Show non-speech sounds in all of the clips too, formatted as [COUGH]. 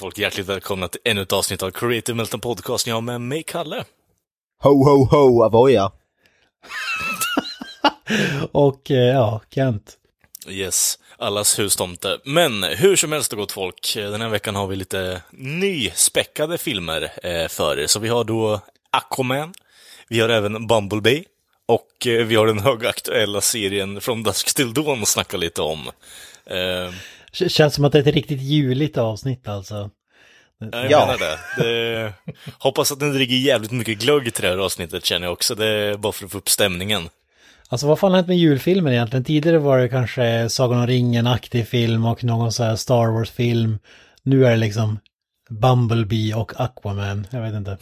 Folk, hjärtligt välkomna till ännu ett avsnitt av Creative Melton Podcast. Jag har med mig Kalle. Ho, ho, ho, Avoya. [LAUGHS] Och eh, ja, Kent. Yes, allas hustomte. Men hur som helst gott folk, den här veckan har vi lite nyspäckade filmer eh, för er. Så vi har då Aquaman, vi har även Bumblebee och eh, vi har den högaktuella serien From Dusk Till Dawn att snacka lite om. K- Känns som att det är ett riktigt juligt avsnitt alltså. Jag Ja. menar det. det. Hoppas att den dricker jävligt mycket glögg till det här avsnittet känner jag också. Det är bara för att få upp stämningen. Alltså vad fan har hänt med julfilmer egentligen? Tidigare var det kanske Sagan om ringen-aktig film och någon så här Star Wars-film. Nu är det liksom Bumblebee och Aquaman. Jag vet inte.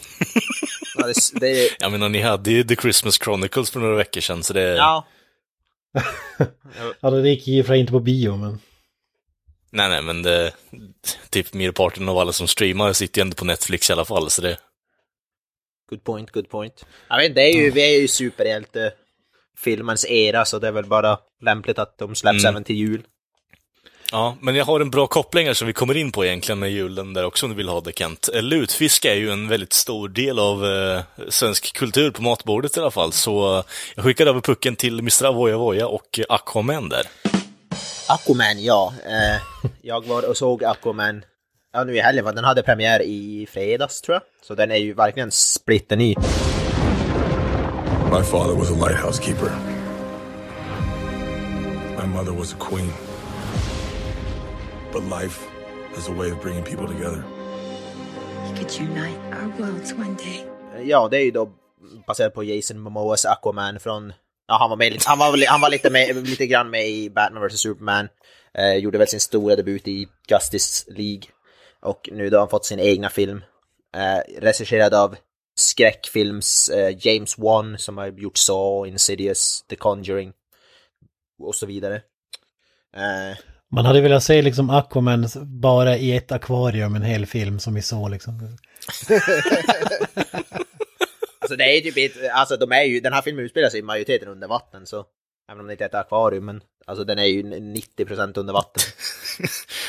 Ja, det, det, [LAUGHS] Jag menar, ni hade ju The Christmas Chronicles för några veckor sedan, så det... ja. [LAUGHS] Ja, det gick ju för inte på bio men. Nej, nej, men det... Typ merparten av alla som streamar sitter ju ändå på Netflix i alla fall, så det... Good point, good point. Jag vet det är ju, vi är ju superhjälte filmens era så det är väl bara lämpligt att de släpps Mm. även till jul. Ja, men jag har en bra koppling här som vi kommer in på egentligen med julen där också om du vill ha det Kent. Eh, Lutfisk är ju en väldigt stor del av eh, svensk kultur på matbordet i alla fall, så eh, jag skickade över pucken till Mr. Avoya Voya och Aquaman där. Aquaman, ja. Eh, jag var och såg Aquaman ja, nu i helgen, va? den hade premiär i fredags tror jag. Så den är ju verkligen splitterny. My father was a lighthouse keeper. My mother was a queen. But life has a way of bringing people together. We could unite our worlds one day. Ja, det är ju då baserat på Jason Momoas Aquaman från... Ja, han var med han var, han var lite, med, lite grann med i Batman vs Superman. Eh, gjorde väl sin stora debut i Justice League. Och nu då har han fått sin egna film. Eh, regisserad av skräckfilms eh, James Wan som har gjort Saw, Insidious, The Conjuring och så vidare. Eh, Man hade velat se liksom Aquaman bara i ett akvarium, en hel film som vi såg liksom. [LAUGHS] [LAUGHS] Alltså det är ju typ ett, alltså de är ju, den här filmen utspelar sig i majoriteten under vatten så Även om det inte är ett akvarium men alltså den är ju 90% under vatten.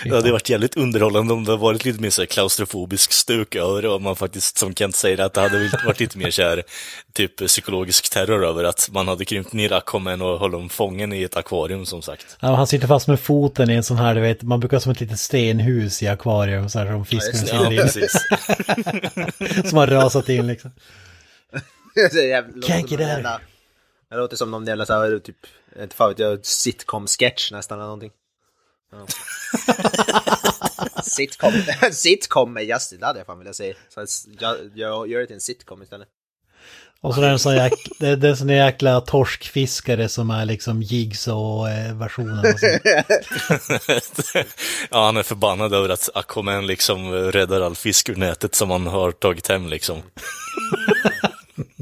Det hade varit jävligt underhållande om det hade varit lite mer så här klaustrofobisk stuk över det och man faktiskt, som Kent säger, att det hade varit lite mer så här, typ psykologisk terror över att man hade krympt ner Aquaman och höll dem fången i ett akvarium som sagt. Ja, han sitter fast med foten i en sån här, du vet, man brukar ha som ett litet stenhus i akvarium så här som det. Ja, sitter i. precis. [LAUGHS] Som har rasat in liksom. [LAUGHS] det, jävla- Can't som get out. det låter som någon jävla så här, typ, inte fan vet jag, sitcom-sketch nästan eller någonting. Ja. [LAUGHS] sitcom, [LAUGHS] sitcom med Justin, det hade jag fan velat säga. Så jag, jag gör det till en sitcom istället. Och så är det en sån jäkla, det, det är en sån jäkla torskfiskare som är liksom Jigsaw-versionen. Ja, han är förbannad över att Aquaman liksom räddar all fisk ur nätet som han har tagit hem liksom.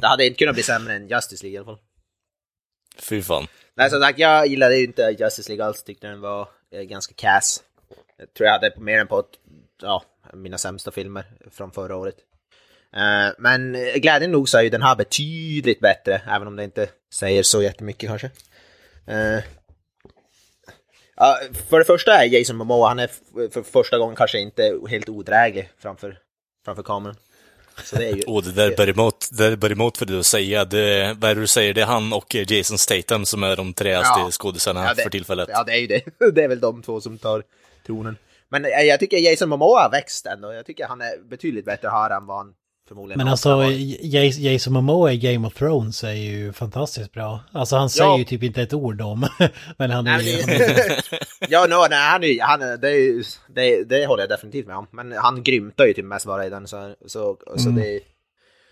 Det hade inte kunnat bli sämre än Justice League i alla fall. Fy fan. Nej, som sagt, jag gillade ju inte Justice League alls, tyckte den var eh, ganska kass. Jag tror jag hade mer än på ett, ja, mina sämsta filmer från förra året. Eh, men glädjande nog så är ju den här betydligt bättre, även om det inte säger så jättemycket kanske. Eh, ja, för det första är Jason Momoa, han är för första gången kanske inte helt odräglig framför, framför kameran. Så det är ju... [LAUGHS] Och det där bär emot, det där bär emot för det att säga. Det, vad är det du säger? Det är han och Jason Statham som är de träaste Ja. skådisarna Ja, för tillfället. Ja, det är ju det. [LAUGHS] Det är väl de två som tar tronen. Men jag tycker Jason Momoa har växt ändå. Jag tycker han är betydligt bättre här än vad han förmodligen Men alltså, Jason Momoa i Game of Thrones är ju fantastiskt bra. Alltså han säger Ja. ju typ inte ett ord om. [LAUGHS] Men han är ju... [LAUGHS] ja, no, nej, han, är, han är- det, är, det, det håller jag definitivt med om. Men han grymtar ju typ mest bara i den. Så, så, så Mm. det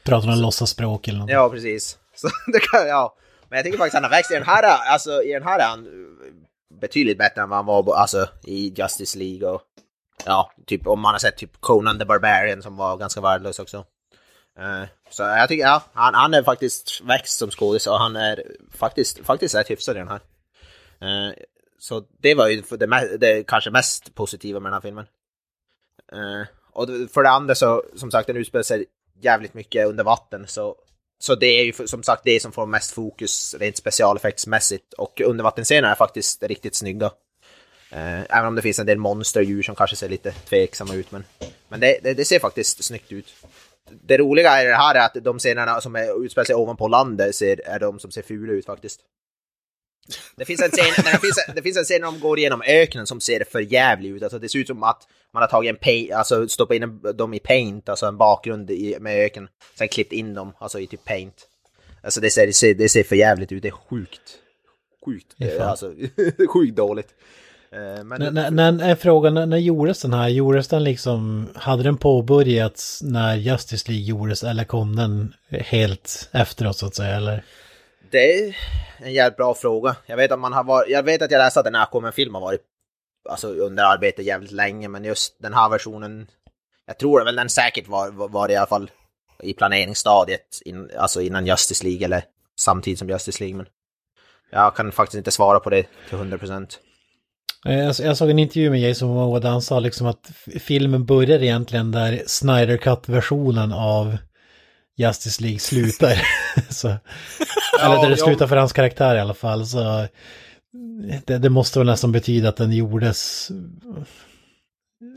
Pratar någon låtsasspråk eller något. Ja, precis. [LAUGHS] Så det kan, ja. Men jag tycker faktiskt han har växt. I den här, alltså, i den här är han betydligt bättre än vad han var alltså, i Justice League och ja, typ om man har sett typ Conan the Barbarian som var ganska värdelös också. Eh, så jag tycker, ja, han, han är faktiskt växt som skådis och han är faktiskt, faktiskt rätt hyfsad i den här. Eh, så det var ju det, det kanske mest positiva med den här filmen. Eh, och för det andra så, som sagt, den utspelar sig jävligt mycket under vatten, så, så det är ju som sagt det som får mest fokus rent specialeffektsmässigt. Och undervattensscenerna är faktiskt riktigt snygga. Även om det finns en del monsterdjur som kanske ser lite tveksamma ut, men, men det, det, det ser faktiskt snyggt ut. Det roliga i det här är att de scenerna som utspelar sig ovanpå landet ser, är de som ser fula ut faktiskt. Det finns, en scen, det, finns, det finns en scen när de går igenom öknen som ser för jävligt ut. Alltså det ser ut som att man har tagit en paint, alltså stoppat in en, dem i paint, alltså en bakgrund i, med öken. Sen klippt in dem, alltså i typ paint. Alltså det ser, det ser, det ser för jävligt ut, det är sjukt. Sjukt, alltså [LAUGHS] sjukt dåligt. Eh, men när, när, är frågan, när, när gjordes den här? Gjordes den liksom, hade den påbörjats när Justice League gjordes eller kom den helt efteråt så att säga? Eller? Det är en jävligt bra fråga. Jag vet att man har varit, jag vet att jag läste att den här kommer film har varit alltså, under arbete jävligt länge, men just den här versionen, jag tror väl den säkert var, var, var i alla fall i planeringsstadiet, in, alltså innan Justice League eller samtidigt som Justice League, men jag kan faktiskt inte svara på det till 100 procent. Eh, jag såg en intervju med Jason Momoa där han sa liksom att filmen börjar egentligen där Snyder Cut-versionen av Justice League slutar. [LAUGHS] så, ja, eller där det slutar för hans karaktär i alla fall. Så det, det, måste väl nästan betyda att den gjordes...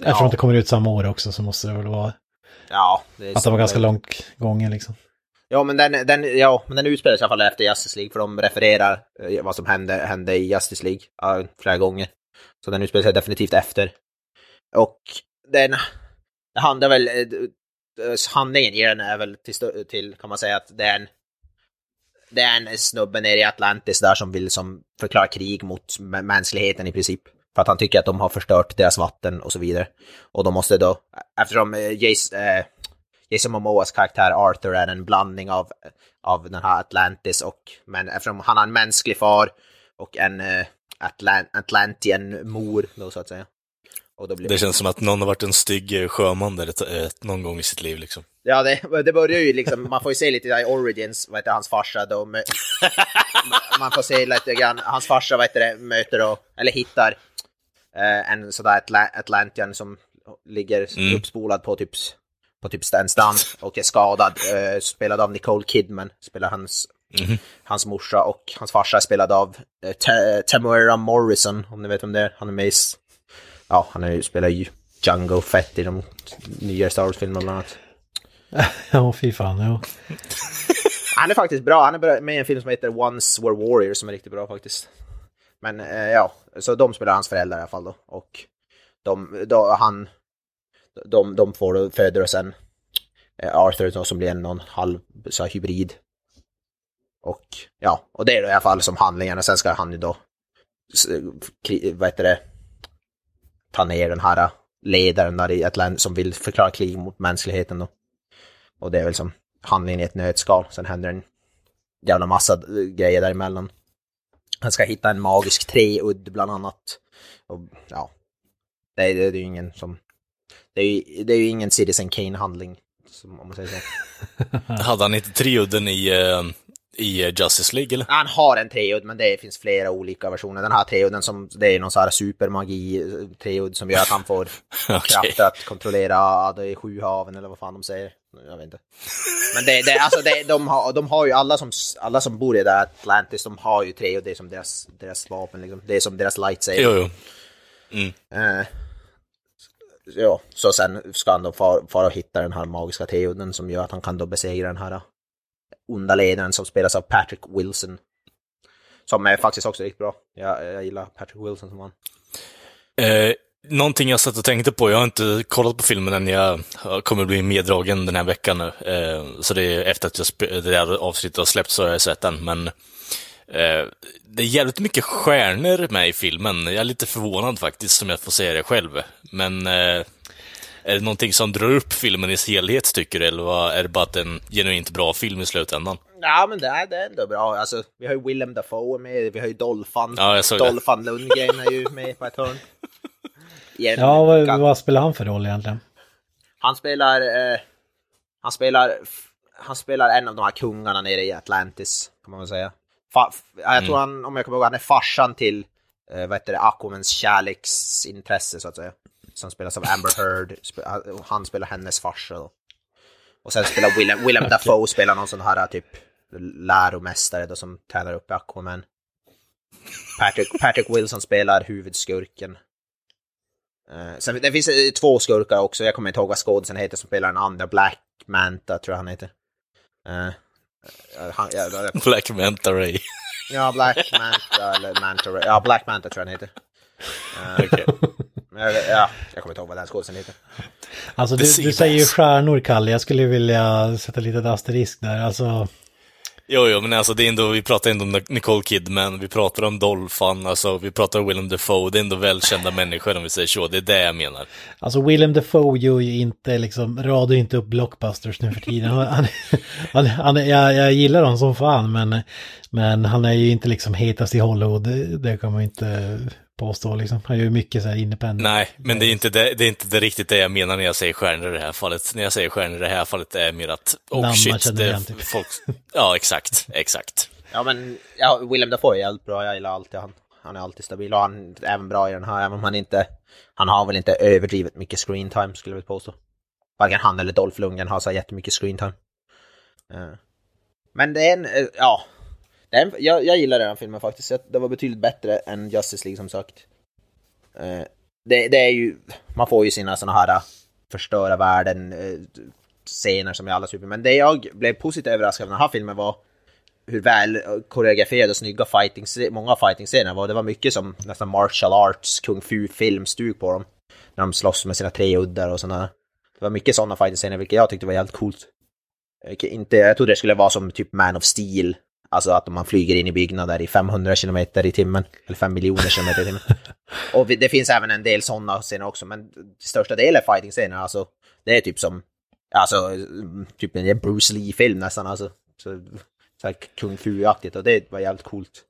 Ja. Eftersom det kommer ut samma år också så måste det väl vara... Ja, det Att det var ganska långt gången liksom. Ja, men den, den, ja, men den utspelar sig i alla fall efter Justice League, för de refererar eh, vad som hände, hände i Justice League uh, flera gånger. Så den utspelar sig definitivt efter. Och den det handlar väl, eh, handlingen i den är väl till, till kan man säga att det är en det är en snubbe nere i Atlantis där som vill som förklara krig mot mänskligheten i princip. För att han tycker att de har förstört deras vatten och så vidare. Och de måste då, eftersom eh, Jason, äh, eh, Jason Momoas karaktär Arthur är en blandning av, av den här Atlantis och, men eftersom han har en mänsklig far och en Atlant Atlantian-mor då så att säga. Blir... Det känns som att någon har varit en stygg eh, sjöman där eh, någon gång i sitt liv liksom. Ja, det, det börjar ju liksom, man får ju se lite i Origins, vad heter hans farsa, de, [LAUGHS] man får se lite grann, hans farsa, vad heter det, möter och, eller hittar eh, en sådär Atla Atlantian som ligger mm. uppspolad på typ, på typ en strand och är skadad, eh, spelad av Nicole Kidman, spelar hans Mm. Hans morsa och hans farsa är spelad av eh, Tamara Morrison, om ni vet vem det är. Han är med i, ja, han är, spelar ju Django Fett i de nya Star Wars-filmerna bland annat. [LAUGHS] ja, fy fan, ja. [LAUGHS] han är faktiskt bra. Han är med i en film som heter Once Were Warriors som är riktigt bra faktiskt. Men eh, ja, så de spelar hans föräldrar i alla fall då. Och de, då, han, de, de får föder och sen eh, Arthur som blir en någon halv så hybrid och ja, och det är då i alla fall som handlingen. Och sen ska han ju då, vad heter det, ta ner den här ledaren där i ett land som vill förklara krig mot mänskligheten då. Och det är väl som handlingen i ett nötskal. Sen händer en jävla massa grejer däremellan. Han ska hitta en magisk treudd bland annat. Och ja, det är, det är ju ingen som... Det är ju, det är ju ingen Citizen Kane-handling, om man säger så. [LAUGHS] Hade han inte treudden i, eh, i eh, Justice League eller? Han har en treudd men det finns flera olika versioner. Den här treudden som, det är någon sån här supermagi eh, som gör att han får okay. [LAUGHS] kraft att kontrollera det sju haven eller vad fan de säger. Jag vet inte. Men det, det, alltså det, de, har, de har ju alla som, alla som bor i det Atlantis, de har ju treudd, det är som deras, deras vapen liksom. Det är som deras lightsaber. Jo, jo. Mm. Uh, ja, så sen ska han då fara och hitta den här magiska treudden som gör att han kan då besegra den här onda ledaren som spelas av Patrick Wilson. Som är faktiskt också riktigt bra. Jag, jag gillar Patrick Wilson som han. Eh, någonting jag satt och tänkte på, jag har inte kollat på filmen än, jag kommer bli meddragen den här veckan nu. Eh, så det är efter att jag, det här avsnittet har släppts så har jag sett den, men eh, det är jävligt mycket stjärnor med i filmen. Jag är lite förvånad faktiskt, om jag får säga det själv. Men eh, är det någonting som drar upp filmen i sin helhet tycker du, eller är det bara en genuint bra film i slutändan? Ja, men det är, det är ändå bra. Alltså, vi har ju Willem Dafoe med, vi har ju Dolphan. Ja, det. Dolphan Lundgren är ju med på ett hörn. Igen, Ja, vad, vad spelar han för roll egentligen? Han spelar... Eh, han spelar... Han spelar en av de här kungarna nere i Atlantis, kan man väl säga. Fa, jag tror han, om jag kommer ihåg, han är farsan till, eh, vad heter det, Aquamans kärleksintresse, så att säga. Som spelas av Amber Heard. Sp- han- spelar hennes farsa då. Och sen spelar Willem, Willem [LAUGHS] Dafoe spelar någon sån här typ läromästare då som tränar upp Aquaman. Patrick, Patrick Wilson spelar huvudskurken. Uh, sen, det finns eh, två skurkar också, jag kommer inte ihåg vad skådisen heter som spelar den andra, Black Manta tror jag han heter. Eh, han, ja, det- [LAUGHS] Black Manta Ray. ja, Black Manta eller Manta Ray. Ja, Black Manta tror jag han heter. Eh, [LAUGHS] men jag- ja, jag kommer inte ihåg vad den skådisen heter. Alltså du, du säger ju stjärnor, Kalle. Jag skulle vilja sätta lite asterisk där. Alltså, Jo, jo, men alltså det är ändå, vi pratar ändå om Nicole Kidman, vi pratar om Dolphan, alltså vi pratar om Willem Dafoe, det är ändå välkända människor om vi säger så, det är det jag menar. alltså Willem Dafoe gör ju inte liksom, radar ju inte upp blockbusters nu för tiden. Han, han, han, han, jag, jag gillar honom som fan, men, men han är ju inte liksom hetast i Hollywood. Det, det kan man ju inte påstå liksom. Han gör ju mycket så här independent. Nej, men det är inte det, det är inte det riktigt det jag menar när jag säger stjärnor i det här fallet. När jag säger stjärnor i det här fallet är mer att, Namn oh man shit, känner det igen, typ. folk... Ja, exakt, exakt. Ja, men ja, Willem Dafoe är jävligt bra, jag gillar alltid han. Han är alltid stabil och han är även bra i den här, även om han inte... Han har väl inte överdrivet mycket screen time skulle jag vilja påstå. Varken han eller Dolph Lundgren har så jättemycket screen time. Eh, Men det är en, eh, ja. Den, jag, jag gillar den här filmen faktiskt. den var betydligt bättre än Justice League som sagt. Eh, Det, det är ju, man får ju sina såna här äh, förstöra världen eh, scener som i alla super. Men det jag blev positivt överraskad av den här filmen var hur väl koreograferade och snygga fighting, många fighting-scener var. Det var mycket som nästan martial arts, kung fu-filmstug på dem. När de slåss med sina tre uddar och sådana. Det var mycket sådana fighting-scener, vilket jag tyckte var jävligt coolt. Eh, inte, jag trodde det skulle vara som typ Man of Steel. Alltså att man flyger in i byggnader i 500 km i timmen. Eller 5 miljoner km i timmen. [LAUGHS] Och det finns även en del sådana scener också, men största delen fighting-scener, alltså det är typ som, alltså mm, typ en Bruce Lee-film nästan, alltså. Så, så här kung fu-aktigt och det var jävligt coolt.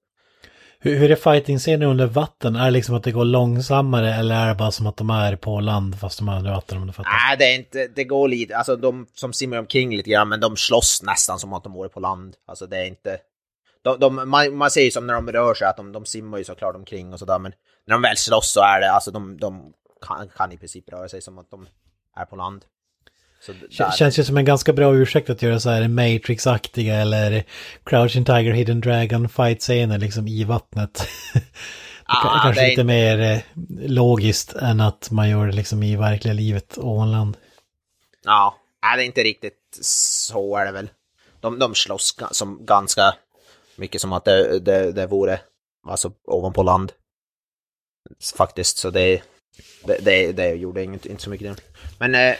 Hur, hur är fighting-scener under vatten? Är det liksom att det går långsammare eller är det bara som att de är på land fast de är under vatten om du fattar? Nej, det är inte, det går lite, alltså de som simmar omkring lite grann, men de slåss nästan som att de vore på land. Alltså det är inte, de, de, man, man ser ju som när de rör sig att de, de simmar ju såklart omkring och sådär, men när de väl slåss så är det, alltså de, de kan, kan i princip röra sig som att de är på land. Känns ju som en ganska bra ursäkt att göra så här Matrix-aktiga eller Crouching Tiger, Hidden Dragon fight-scener liksom i vattnet. [LAUGHS] Ah, är kanske är lite mer eh, logiskt än att man gör det liksom i verkliga livet ovan land. Ja, nej, det är inte riktigt så är det väl. De, de slåss som ganska mycket som att det, det, det vore alltså, ovanpå land. Faktiskt, så det, det, det, det gjorde inget, inte så mycket. Men eh,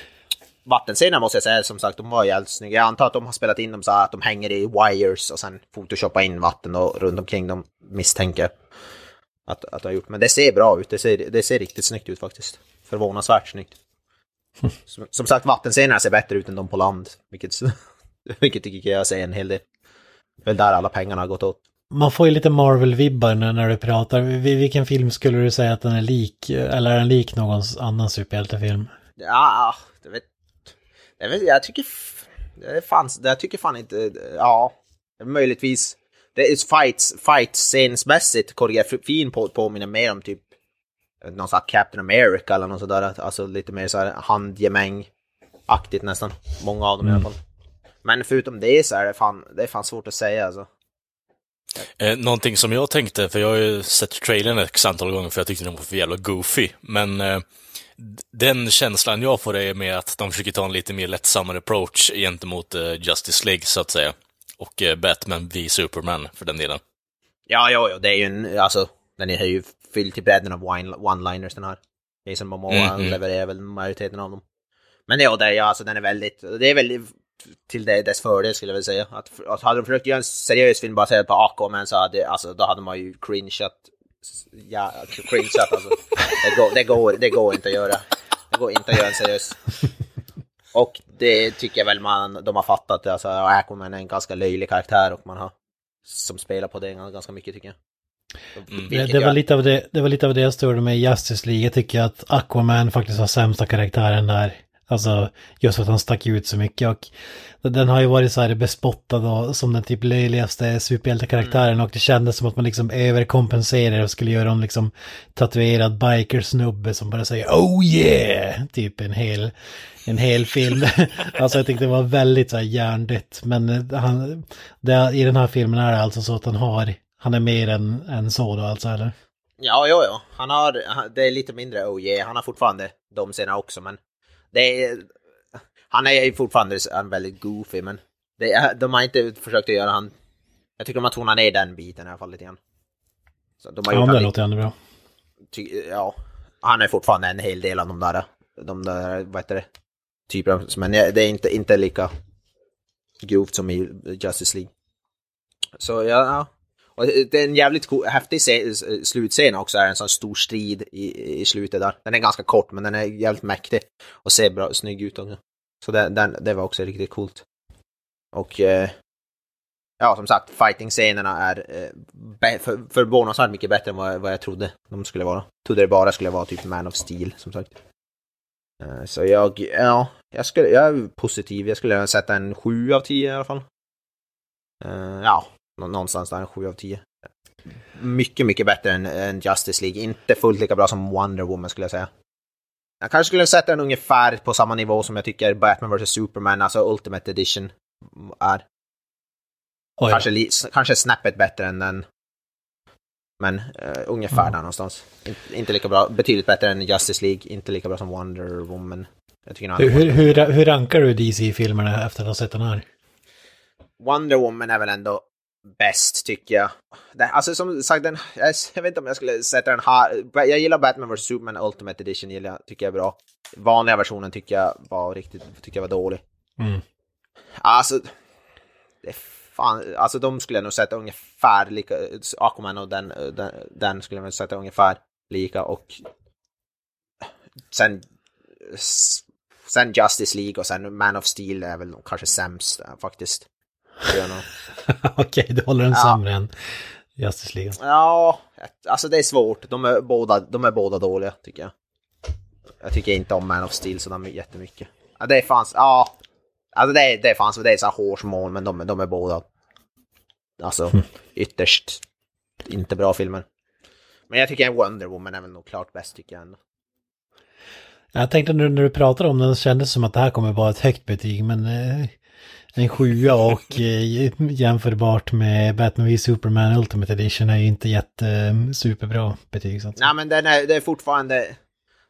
vattenscenerna måste jag säga, som sagt, de var jävligt snygga. Jag antar att de har spelat in dem så att de hänger i wires och sen photoshoppa in vatten och runt omkring dem misstänker jag att, att de har gjort. Men det ser bra ut, det ser, det ser riktigt snyggt ut faktiskt. Förvånansvärt snyggt. [LAUGHS] Som, som sagt, vattenscenerna ser bättre ut än de på land. Vilket, [LAUGHS] vilket tycker jag säger en hel del. Väl där alla pengarna har gått åt. Man får ju lite Marvel-vibbar när, när du pratar. Vil- Vilken film skulle du säga att den är lik? Eller är den lik någon annan superhjältefilm? Ja, det vet, jag. tycker... fanns, jag tycker fan inte... Ja, möjligtvis. Det är fights, fight-scensmässigt koreografin på, påminner mer om typ någon sån Captain America eller något sådär. Alltså lite mer så här handgemäng-aktigt nästan. Många av dem i alla fall. Men förutom det så är det fan, det är fan svårt att säga alltså. Eh, någonting som jag tänkte, för jag har ju sett trailern ett antal gånger för jag tyckte den var för jävla goofy, men eh, den känslan jag får är med att de försöker ta en lite mer lättsammare approach gentemot eh, Justice League, så att säga. Och eh, Batman v Superman, för den delen. Ja, ja, ja, det är ju en, alltså, den är ju fylld till bredden av one-liners den här. Jason Momoa Mm, mm. levererar väl majoriteten av dem. Men ja, det, är- ja, alltså den är väldigt, det är väldigt till det, dess fördel skulle jag vilja säga. Att, att hade de försökt göra en seriös film baserad på Aquaman så hade, alltså, då hade man ju cringeat, ja, cringeat alltså. Det går, det går, det går inte att göra. Det går inte att göra en seriös. Och det tycker jag väl man, de har fattat. Alltså, Aquaman är en ganska löjlig karaktär och man har som spelar på det ganska mycket tycker jag. Det, det, var lite av det, det var lite av det jag störde med i Justice League. Jag tycker att Aquaman faktiskt har sämsta karaktären där. Alltså just för att han stack ut så mycket och den har ju varit så här bespottad och, som den typ löjligaste superhjältekaraktären mm. och det kändes som att man liksom överkompenserar och skulle göra en liksom tatuerad bikersnubbe som bara säger oh yeah, typ en hel, en hel film. [LAUGHS] alltså jag tyckte det var väldigt så här hjärndött men han, det, i den här filmen är det alltså så att han har, han är mer än, än så då alltså eller? Ja, jo, jo. Han har, det är lite mindre oh yeah, han har fortfarande de scenerna också men är, han är ju fortfarande väldigt goofy, men det de har inte försökt att göra han... Jag tycker de har tonat ner den biten i alla fall lite grann. Så de har ja, det låter ändå bra. Ty, ja, han är fortfarande en hel del av de där, de där, vad heter det, typerna, men det är inte, inte lika grovt som i Justice League. Så ja. Och det är en jävligt cool, häftig slutscen också, är en sån stor strid i, i slutet där. Den är ganska kort, men den är jävligt mäktig och ser bra, snygg ut också. Så den, den, det var också riktigt coolt. Och eh, ja, som sagt, fighting-scenerna är eh, för, förvånansvärt mycket bättre än vad, vad jag trodde de skulle vara. Trodde det bara skulle vara typ Man of Steel, som sagt. Eh, så jag, ja, jag, skulle, jag är positiv. Jag skulle sätta en 7 av 10 i alla fall. Eh, ja, någonstans där, en 7 av 10. Mycket, mycket bättre än, än Justice League. Inte fullt lika bra som Wonder Woman skulle jag säga. Jag kanske skulle sätta den ungefär på samma nivå som jag tycker Batman vs Superman, alltså Ultimate Edition, är. Oj. Kanske, kanske snäppet bättre än den. Men uh, ungefär mm. där någonstans. In, inte lika bra, betydligt bättre än Justice League, inte lika bra som Wonder Woman. hur, hur, hur, hur rankar du DC-filmerna efter att ha sett den här? Wonder Woman är väl ändå bäst tycker jag. Alltså som sagt, den, jag, jag, vet inte om jag skulle sätta den här. Jag gillar Batman vs Superman Ultimate Edition, gillar, tycker jag är bra. Vanliga versionen tycker jag var riktigt, tycker jag var dålig. Mm. Alltså, det fan, alltså de skulle jag nog sätta ungefär lika, Aquaman och den, den, den skulle jag nog sätta ungefär lika och sen sen Justice League och sen Man of Steel är väl kanske sämst faktiskt. [LAUGHS] Okej, du håller den ja. sämre än Justice League. Ja, alltså det är svårt. De är, båda, de är båda dåliga tycker jag. Jag tycker inte om Man of Steel så de är jättemycket. Ja, det fanns, ja. Alltså det, det fanns, det är så här hårsmål men de, de är båda alltså mm. ytterst inte bra filmer. Men jag tycker Wonder Woman är väl nog klart bäst tycker jag ändå. Jag tänkte nu när du pratar om den kändes som att det här kommer vara ett högt betyg men eh, en sjua och eh, jämförbart med Batman v Superman Ultimate Edition är ju inte jätte eh, superbra betyg. Så Nej men den är, det är fortfarande,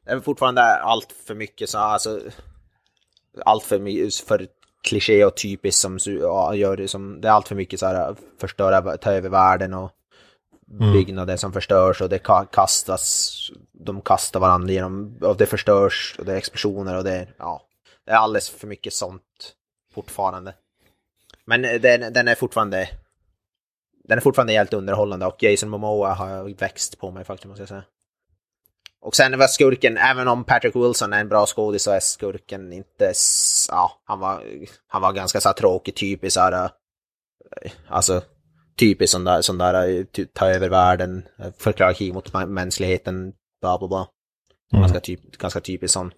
det är fortfarande allt för mycket så alltså, allt för, för kliché och typiskt som ja, gör det som, det är allt för mycket så här förstöra, ta över världen och mm. byggnader som förstörs och det kastas, de kastar varandra genom, och det förstörs och det är explosioner och det, ja, det är alldeles för mycket sånt fortfarande. Men den, den är fortfarande den är fortfarande helt underhållande och Jason Momoa har växt på mig faktiskt måste jag säga. Och sen var skurken, även om Patrick Wilson är en bra skådis så är skurken inte, ja, han var, han var ganska så här tråkig, typisk så här, alltså typiskt sån där, sån där ta över världen, förklara krig mot mänskligheten, bla bla bla. Mm. Ganska, typ, ganska typiskt sån.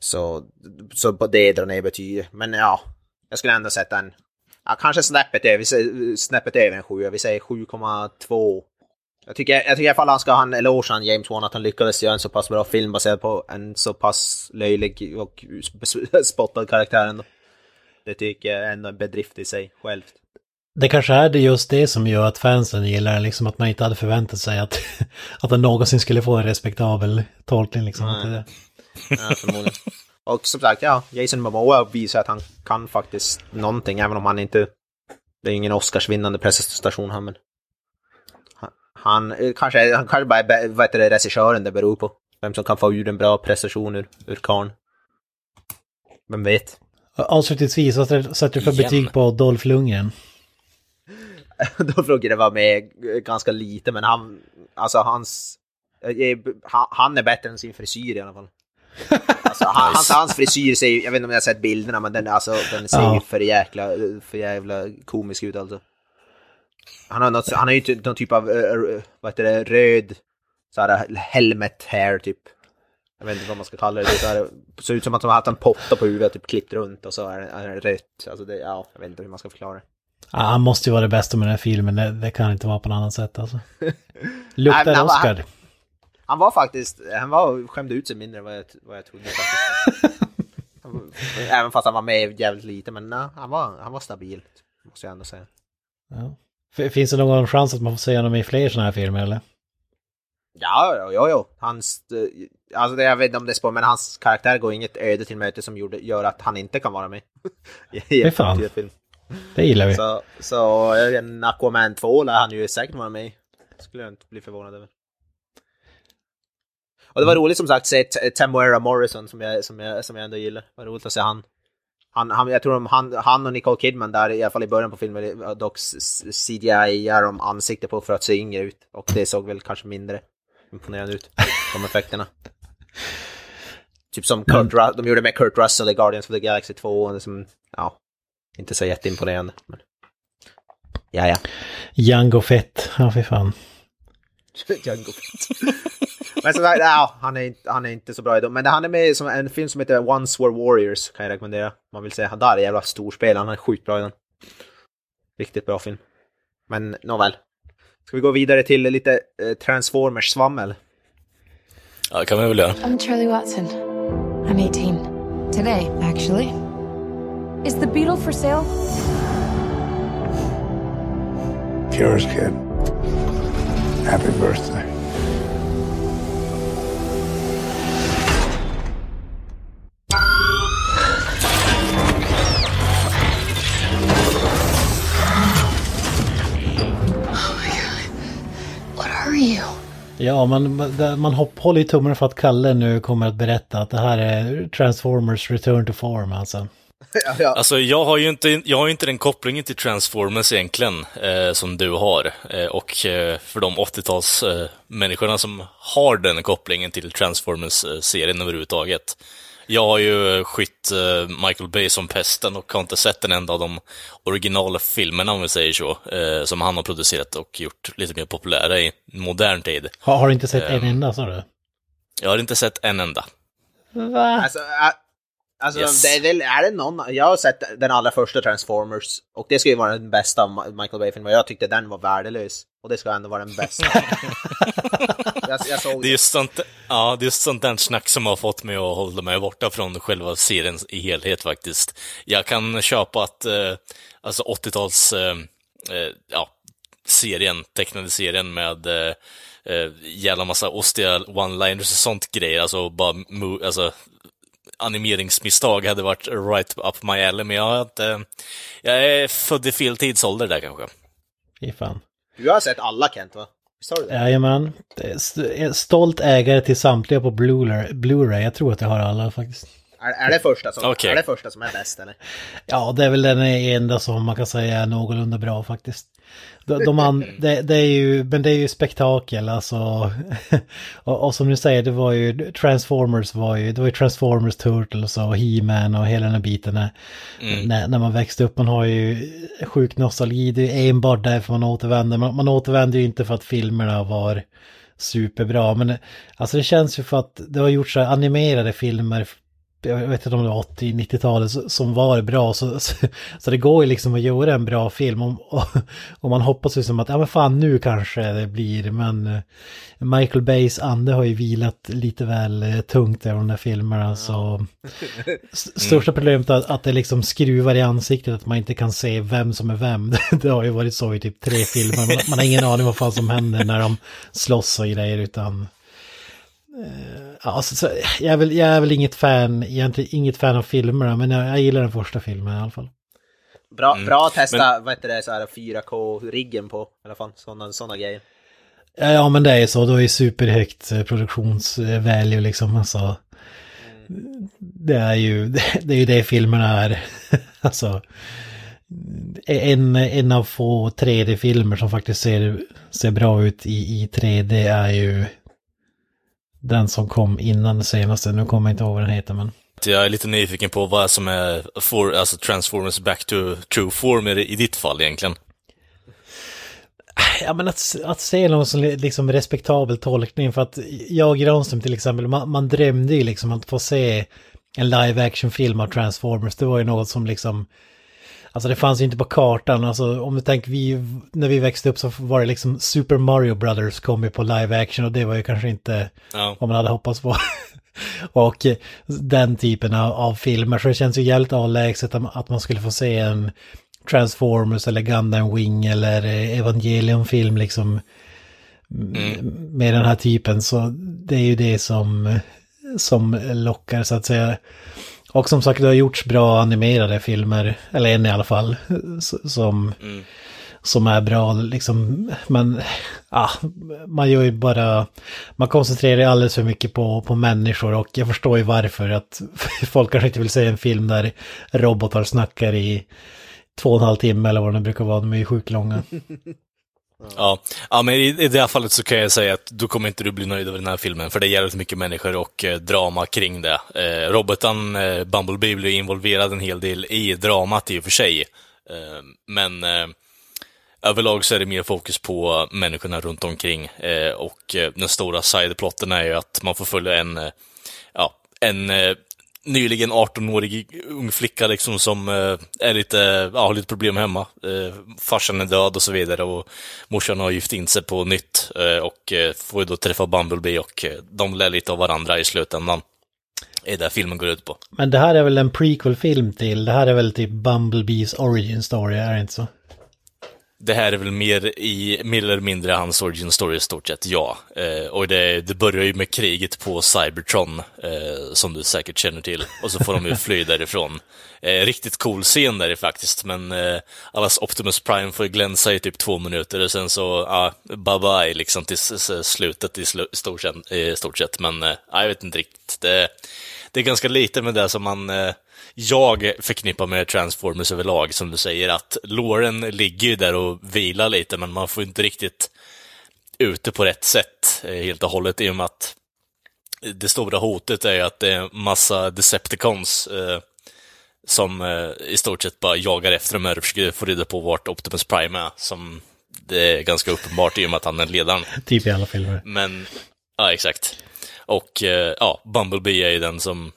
Så, så på det drar ner betyget. Men ja, jag skulle ändå sätta en, ja, kanske snäppet över, snäppet över en 7, vi säger 7,2. Jag tycker, jag tycker i alla fall han ska ha en eloge han James Wan att han lyckades göra en så pass bra film baserad på en så pass löjlig och [LAUGHS] spottad karaktär ändå. Det tycker jag är ändå en bedrift i sig självt. Det kanske är det just det som gör att fansen gillar den, liksom att man inte hade förväntat sig att, [LAUGHS] att den någonsin skulle få en respektabel tolkning liksom. Nej. Ja, förmodligen. Och som sagt, ja, Jason Momoa visar att han kan faktiskt någonting, även om han inte... Det är ingen Oscarsvinnande prestation han, men... Han, han kanske, han kanske bara är vad heter det, regissören det beror på. Vem som kan få ur en bra prestation ur, ur karn. Vem vet? Avslutningsvis, vad sätter du för betyg på Dolph Lundgren? Dolph Lundgren var med ganska lite, men han... Alltså hans... Han är bättre än sin frisyr i alla fall. Alltså, han, hans, hans frisyr ser ju, jag vet inte om jag har sett bilderna, men den, alltså, den ser Ja. ju för jäkla, för jävla komisk ut alltså. Han har, något, han har ju ty- någon typ av, uh, vad heter det, röd, så här helmet hair typ. Jag vet inte vad man ska kalla det. Det är så här, ser ut som att de har haft en potta på huvudet, typ klippt runt och så är det, rött. Alltså det, ja, jag vet inte hur man ska förklara det. Ja, han måste ju vara det bästa med den här filmen, det, det kan inte vara på något annat sätt alltså. [LAUGHS] Luktar Nej, var- Oscar. Han var faktiskt, han var, skämde ut sig mindre än vad jag, vad jag trodde [LAUGHS] Även fast han var med jävligt lite, men nej, han var, han var stabil. Måste jag ändå säga. Ja. Finns det någon chans att man får se honom i fler sådana här filmer eller? Ja, ja, ja, ja. Hans, eh, alltså det, jag vet inte om det är spår, men hans karaktär går inget öde till möte som gjorde, gör att han inte kan vara med. [LAUGHS] I en fan. film. Det gillar vi. Så, så eh, en Aquaman 2 lär han ju säkert vara med. Skulle jag inte bli förvånad över. Och det var roligt som sagt att se T- Temuera Morrison som jag, som, jag, som jag ändå gillar. Det var roligt att se han. Han, han, jag tror de, han, han och Nicole Kidman där, i alla fall i början på filmen, var dock CGI-ar de ansikte på för att se yngre ut. Och det såg väl kanske mindre imponerande ut, de effekterna. [LAUGHS] Typ som Kurt, Ru- de gjorde med Kurt Russell i Guardians of the Galaxy 2, och det som, ja, inte så jätteimponerande. Men... Ja, ja. Django Fett, ja fy fan. [LAUGHS] Django Fett. [LAUGHS] Men som sagt, ja, han, är inte, han är inte så bra i dem. Men han är med i som en film som heter Once Were Warriors, kan jag rekommendera. Man vill säga, han där är jävla storspel, han är sjukt bra i den. Riktigt bra film. Men nåväl. Ska vi gå vidare till lite eh, Transformers-svammel? Ja, det kan vi väl göra. I'm Charlie Watson. I'm 18. Today, actually. Is the Beetle for sale? Kira's kid. Happy birthday. What are you? Ja, man, man hopp, håller ju tummarna för att Kalle nu kommer att berätta att det här är Transformers Return to Form alltså. [LAUGHS] ja, ja. Alltså, jag har ju inte, jag har inte den kopplingen till Transformers egentligen, eh, som du har. Eh, och eh, för de 80-tals eh, som har den kopplingen till Transformers-serien överhuvudtaget. Jag har ju skytt eh, Michael Bay som pesten och har inte sett en enda av de originala filmerna, om vi säger så, eh, som han har producerat och gjort lite mer populära i modern tid. Har, har du inte sett en Ehm. enda sa du? Jag har inte sett en enda. Va? Alltså, alltså Yes. det är, väl, är det någon, jag har sett den allra första Transformers och det ska ju vara den bästa av Michael Bay-filmen. Jag tyckte den var värdelös och det ska ändå vara den bästa. [LAUGHS] jag, jag såg Det är just sånt, ja, det är just sånt där snack som har fått mig att hålla mig borta från själva serien i helhet faktiskt. Jag kan köpa att, eh, alltså 80-tals, eh, eh, ja, serien, tecknade serien med eh, eh, jävla massa ostiga one-liners och sånt grejer, alltså bara, alltså, animeringsmisstag hade varit right up my alley, men jag har inte, jag är född i fel tidsålder där kanske. Fy fan. Du har sett alla Kent va? Visst har du det? Jajamän. Stolt ägare till samtliga på Blu-ray. Blu-ray. Jag tror att jag har alla faktiskt. Är, är, det första som, Okej. är det första som är bäst eller? Ja, det är väl den enda som man kan säga är någorlunda bra faktiskt. De, de an, det, det är ju, men det är ju spektakel alltså. [LAUGHS] och, och som du säger, det var ju Transformers var ju, det var ju Transformers Turtles och He-Man och hela den här biten. När, när, när man växte upp, man har ju sjuk nostalgi, det är enbart därför man återvänder. Man, man återvänder ju inte för att filmerna var superbra, men alltså det känns ju för att det har gjorts animerade filmer jag vet inte om det var 80-90-talet så- som var bra. Så, så, så det går ju liksom att göra en bra film. Och, och, och man hoppas ju som att, ja men fan nu kanske det blir. Men eh, Michael Bays ande har ju vilat lite väl eh, tungt över de där filmerna. Så s- största problemet är att, det liksom skruvar i ansiktet. Att man inte kan se vem som är vem. [LAUGHS] Det har ju varit så i typ tre filmer. Man, man har ingen aning vad fan som händer när de slåss och grejer. Utan alltså, så, jag, är väl, jag är väl inget fan, egentligen inget fan av filmerna, men jag, jag gillar den första filmen i alla fall. Bra, Mm. bra att testa, vad heter det, så här 4K-riggen på, i alla fall. Sådana såna grejer. Ja, ja, men det är så, då är superhögt eh, produktionsvalue liksom, alltså. Det är ju [LAUGHS] det, det, är ju det filmerna är. [LAUGHS] alltså, en, en av få 3D-filmer som faktiskt ser, ser bra ut i, i 3D är ju Den som kom innan den senaste, nu kommer jag inte ihåg vad den heter men... Jag är lite nyfiken på vad som är for, alltså Transformers back to true form i, i ditt fall egentligen. Ja men att, att se någon som liksom respektabel tolkning för att jag och Granström till exempel, man, man drömde ju liksom att få se en live action film av Transformers. Det var ju något som liksom, alltså det fanns ju inte på kartan. Alltså om du tänker vi, när vi växte upp så var det liksom Super Mario Brothers kom ju på live action och det var ju kanske inte Ja. vad man hade hoppats på. [LAUGHS] och eh, den typen av, av filmer, så det känns ju jävligt avlägset att- man skulle få se en Transformers eller Gundam Wing eller eh, Evangelion-film liksom med den här typen. Så det är ju det som, som lockar så att säga. Och som sagt, det har gjorts bra animerade filmer, eller en i alla fall, som, som är bra liksom. Men ja, man gör ju bara, man koncentrerar ju alldeles för mycket på, på människor och jag förstår ju varför att [LAUGHS] folk kanske inte vill se en film där robotar snackar i två och en halv timme eller vad det brukar vara, de är ju sjukt långa. [LAUGHS] Ja, ja. Men i, i det här fallet så kan jag säga att då kommer inte du bli nöjd över den här filmen, för det är jävligt mycket människor och eh, drama kring det. Eh, roboten eh, Bumblebee blir involverad en hel del i dramat i och för sig, eh, men eh, överlag så är det mer fokus på människorna runt omkring eh, och eh, den stora sideplotten är ju att man får följa en, ja, en nyligen 18-årig ung flicka liksom som eh, är lite, ja, har lite problem hemma. Eh, farsan är död och så vidare och morsan har gift in sig på nytt eh, och eh, får ju då träffa Bumblebee och eh, de lär lite av varandra i slutändan. Det är det filmen går ut på. Men det här är väl en prequel-film till, det här är väl typ Bumblebees origin story, är det inte så? Det här är väl mer i, mer eller mindre hans origin story i stort sett, ja. Eh, och det, det börjar ju med kriget på Cybertron, eh, som du säkert känner till. Och så får de ju [LAUGHS] fly därifrån. Eh, riktigt cool scen där faktiskt, men eh, allas Optimus Prime får glänsa i typ två minuter och sen så, ja, bye bye liksom till slutet i, slu, stort, sett, i stort sett. Men eh, ja, jag vet inte riktigt. Det, det är ganska lite med det som man eh, jag förknippar med Transformers överlag, som du säger, att Lauren ligger ju där och vilar lite, men man får inte riktigt ute på rätt sätt eh, helt och hållet, i och med att det stora hotet är ju att det är massa Decepticons eh, som eh, i stort sett bara jagar efter de här och försöker få reda på vart Optimus Prime är, som det är ganska uppenbart i och med att han är ledaren. Typ i alla filmer. Men, ja exakt. Och eh, ja, Bumblebee är ju den som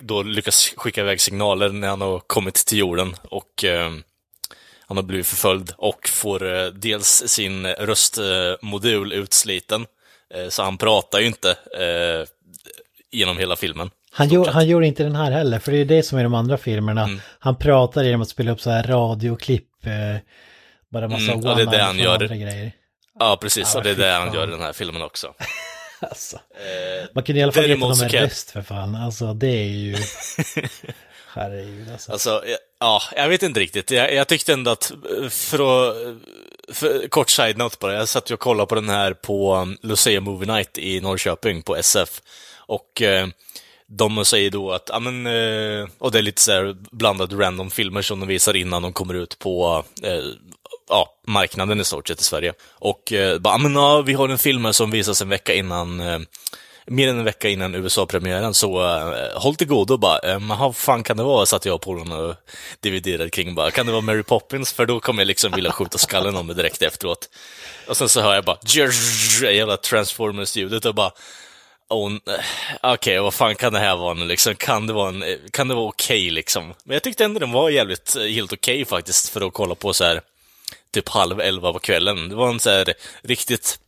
då lyckas skicka iväg signaler när han har kommit till jorden och eh, han har blivit förföljd och får eh, dels sin röstmodul utsliten, eh, så han pratar ju inte eh, genom hela filmen. Han, sett. han gör inte den här heller, för det är det som är de andra filmerna. Mm. Han pratar genom att spela upp så här radioklipp, eh, bara massa Mm, ja, det är det han gör. andra grejer. Ja, precis, Ja, och det är det han gör i den här filmen också. [LAUGHS] [LAUGHS] Alltså. Eh, Man kunde i alla fall Däremot kan är jag- röst för fan. Alltså det är ju... [LAUGHS] Herregud alltså. Alltså, ja, jag vet inte riktigt. Jag, jag tyckte ändå att, för att, för, kort side-note bara, jag satt ju och kollade på den här på um, Lucia Movie Night i Norrköping på SF. Och eh, de säger då att, ja men, eh, och det är lite så här blandade random filmer som de visar innan de kommer ut på eh, ja, marknaden i stort sett i Sverige. Och eh, bara, ja, men ja, vi har en film här som visas en vecka innan eh, mer än en vecka innan USA-premiären, så uh, håll till godo bara. Eh, uh, vad fan kan det vara? Satt jag på den och dividerade kring bara. Kan det vara Mary Poppins? För då kommer jag liksom vilja skjuta skallen av mig direkt efteråt. Och sen så hör jag bara jävla Transformers-ljudet och bara Oh, okej, eh, Okej, vad fan kan det här vara nu liksom? Kan det vara, en, eh, kan det vara okej liksom? Men jag tyckte ändå den var jävligt, eh, helt okej faktiskt för att kolla på så här typ halv elva på kvällen. Det var en så här riktigt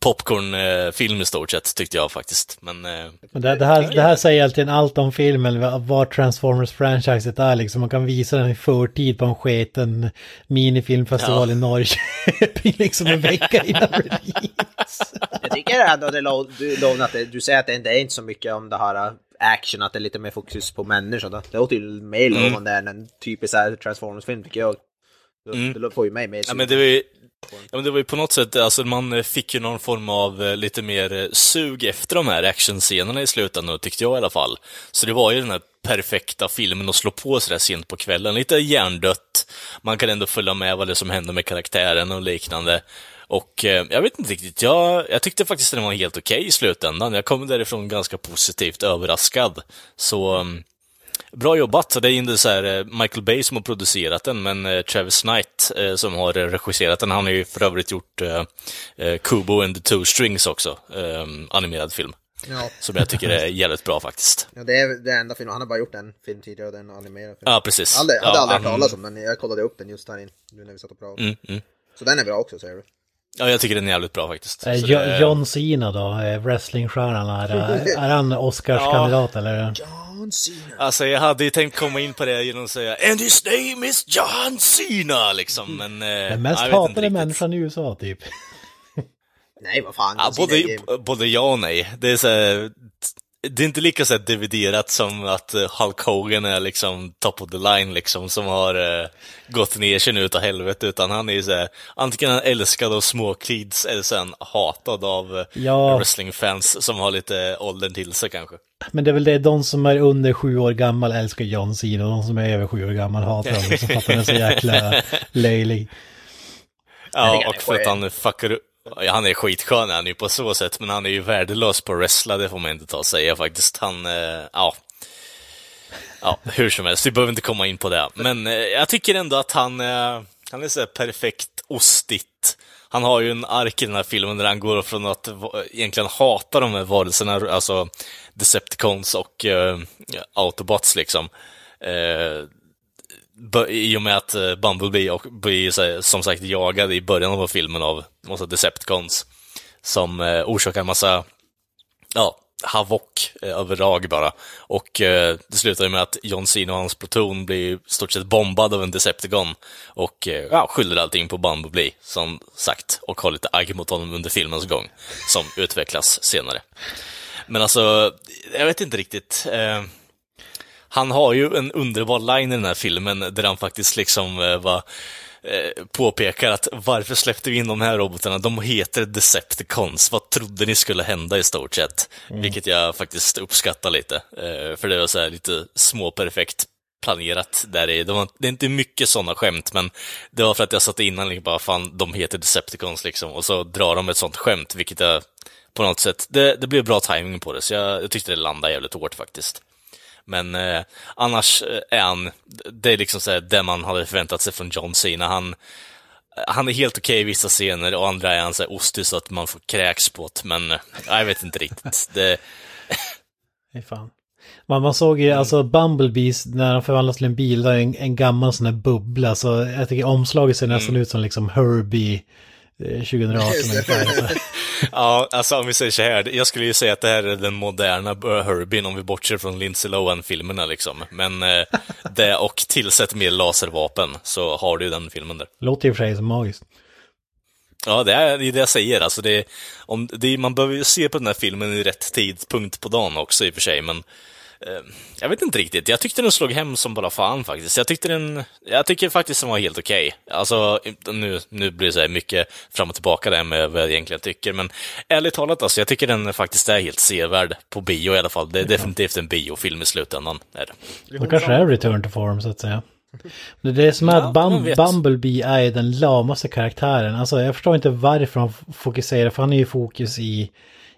popcornfilm i stort sett, tyckte jag faktiskt. Men, eh, Men det, det, här, det här säger egentligen allt om filmen, vad- Transformers-franchiset är liksom. Man kan visa den i förtid på en sketen minifilmfestival Ja. i Norrköping [LAUGHS] liksom en vecka innan release. Jag tycker ändå det lo- du att det, du säger att det inte är inte så mycket om det här äh, action, att det är lite mer fokus på människor. då. Det låter ju mer Mm. lovande än en typisk Transformers-film tycker jag. Det, Mm. det får ju mig mer ja, men det var ju, ja, men det var ju på något sätt, alltså man eh, fick ju någon form av eh, lite mer eh, sug efter de här actionscenerna i slutändan, tyckte jag i alla fall. Så det var ju den här perfekta filmen att slå på sådär sent på kvällen. Lite hjärndött. Man kan ändå följa med vad det är som händer med karaktären och liknande. Och eh, jag vet inte riktigt, jag, jag tyckte faktiskt den var helt okej i slutändan. Jag kom därifrån ganska positivt överraskad. Så mm, bra jobbat. Det är inte så här eh, Michael Bay som har producerat den, men eh, Travis Knight eh, som har regisserat den. Han har ju för övrigt gjort Kubo and the Two Strings också, eh, animerad film. Ja, Som jag tycker är jävligt bra faktiskt. ja, det är det enda filmen. Han har bara gjort en film tidigare och den animerad film. Ja, precis. Jag hade, hade ja, aldrig hört han- talas om den, jag kollade upp den just här in, nu när vi satt och pratade. Mm, mm. Så den är bra också säger du? Ja, jag tycker den är jävligt bra faktiskt. Eh, Jo- det- John Cena då, eh, wrestlingstjärnan, är, är han Oscarskandidat eller? John Cena. Alltså jag hade ju tänkt komma in på det genom att säga And his name is John Cena, liksom, men... eh, Den mest hatade människan i USA typ. Nej vad fan, Ja, är både, både ja och nej. Det är så här, det är inte lika så dividerat som att eh, Hulk Hogan är liksom top of the line liksom, som har eh, gått ner sig nu utav helvete, utan han är ju så här, antingen han älskad av små kids eller sen hatad av eh, Ja. wrestlingfans som har lite åldern till sig kanske. Men det är väl det, de som är under sju år gammal älskar John Cena och de som är över sju år gammal hatar honom. Så fattar den så jäkla [LAUGHS] löjlig. Ja, han är och för att han fuckar upp han är skitskön han är ju på så sätt, men han är ju värdelös på att wrestla, det får man inte ta och säga faktiskt. Han, eh, ja. Ja, hur som helst, vi behöver inte komma in på det. Men eh, jag tycker ändå att han, eh, han är så perfekt ostigt. Han har ju en ark i den här filmen där han går från att egentligen hata de här varelserna, alltså Decepticons och eh, Autobots liksom. Eh, i och med att eh, Bumblebee och blir som sagt jagad i början av filmen av massa Decepticons som eh, orsakar en massa ja, havok eh, överlag bara. Och eh, det slutar ju med att John Cena och hans pluton blir i stort sett bombad av en Decepticon och eh, ja, skyller allting på Bumblebee, som sagt, och har lite agg mot honom under filmens gång, som utvecklas senare. Men alltså, jag vet inte riktigt. Eh, han har ju en underbar line i den här filmen där han faktiskt liksom eh, var eh, påpekar att varför släppte vi in de här robotarna? De heter Decepticons. Vad trodde ni skulle hända i stort sett? Vilket jag faktiskt uppskattar lite. Eh, för det var så här lite småperfekt planerat där i. Det, var, det är inte mycket sådana skämt, men det var för att jag satt innan liksom bara, fan, de heter Decepticons liksom. Och så drar de ett sånt skämt, vilket jag på något sätt, det, det blev bra timing på det, så jag, jag tyckte det landade jävligt hårt faktiskt. Men eh, annars eh, är han, det är liksom så det man hade förväntat sig från John Cena. Han, han är helt okej i vissa scener och andra är han så här ostig så att man får kräks på det. Men eh, jag vet inte riktigt. [LAUGHS] Det, Fy fan. Man, man såg ju alltså Bumblebees när han förvandlas till en bil, där är en, en gammal sån här bubbla. Så jag tycker omslaget ser nästan ut som liksom Herbie 2018 ungefär. [LAUGHS] Så. ja, alltså om vi säger så här. Jag skulle ju säga att det här är den moderna eh, Herbie om vi bortser från Lindsay Lohan-filmerna liksom. Men eh, [LAUGHS] det och tillsätt mer laservapen så har du ju den filmen där. Låter i och för sig som magiskt. Ja, det är det, jag säger. Alltså det, om, det, man behöver ju se på den här filmen i rätt tidpunkt på dagen också i och för sig, men jag vet inte riktigt. Jag tyckte den slog hem som bara fan faktiskt. Jag tyckte den, jag tycker faktiskt den var helt okej. Alltså, nu, nu blir det så här mycket fram och tillbaka där med vad jag egentligen tycker, men ärligt talat alltså, jag tycker den faktiskt är helt sevärd på bio i alla fall. Det är definitivt en biofilm i slutändan. Är det. Då kanske det är return to form så att säga. Det är det som är att Bum. Bumblebee är den lamaste karaktären. Alltså jag förstår inte varför han fokuserar, för han är ju i fokus i,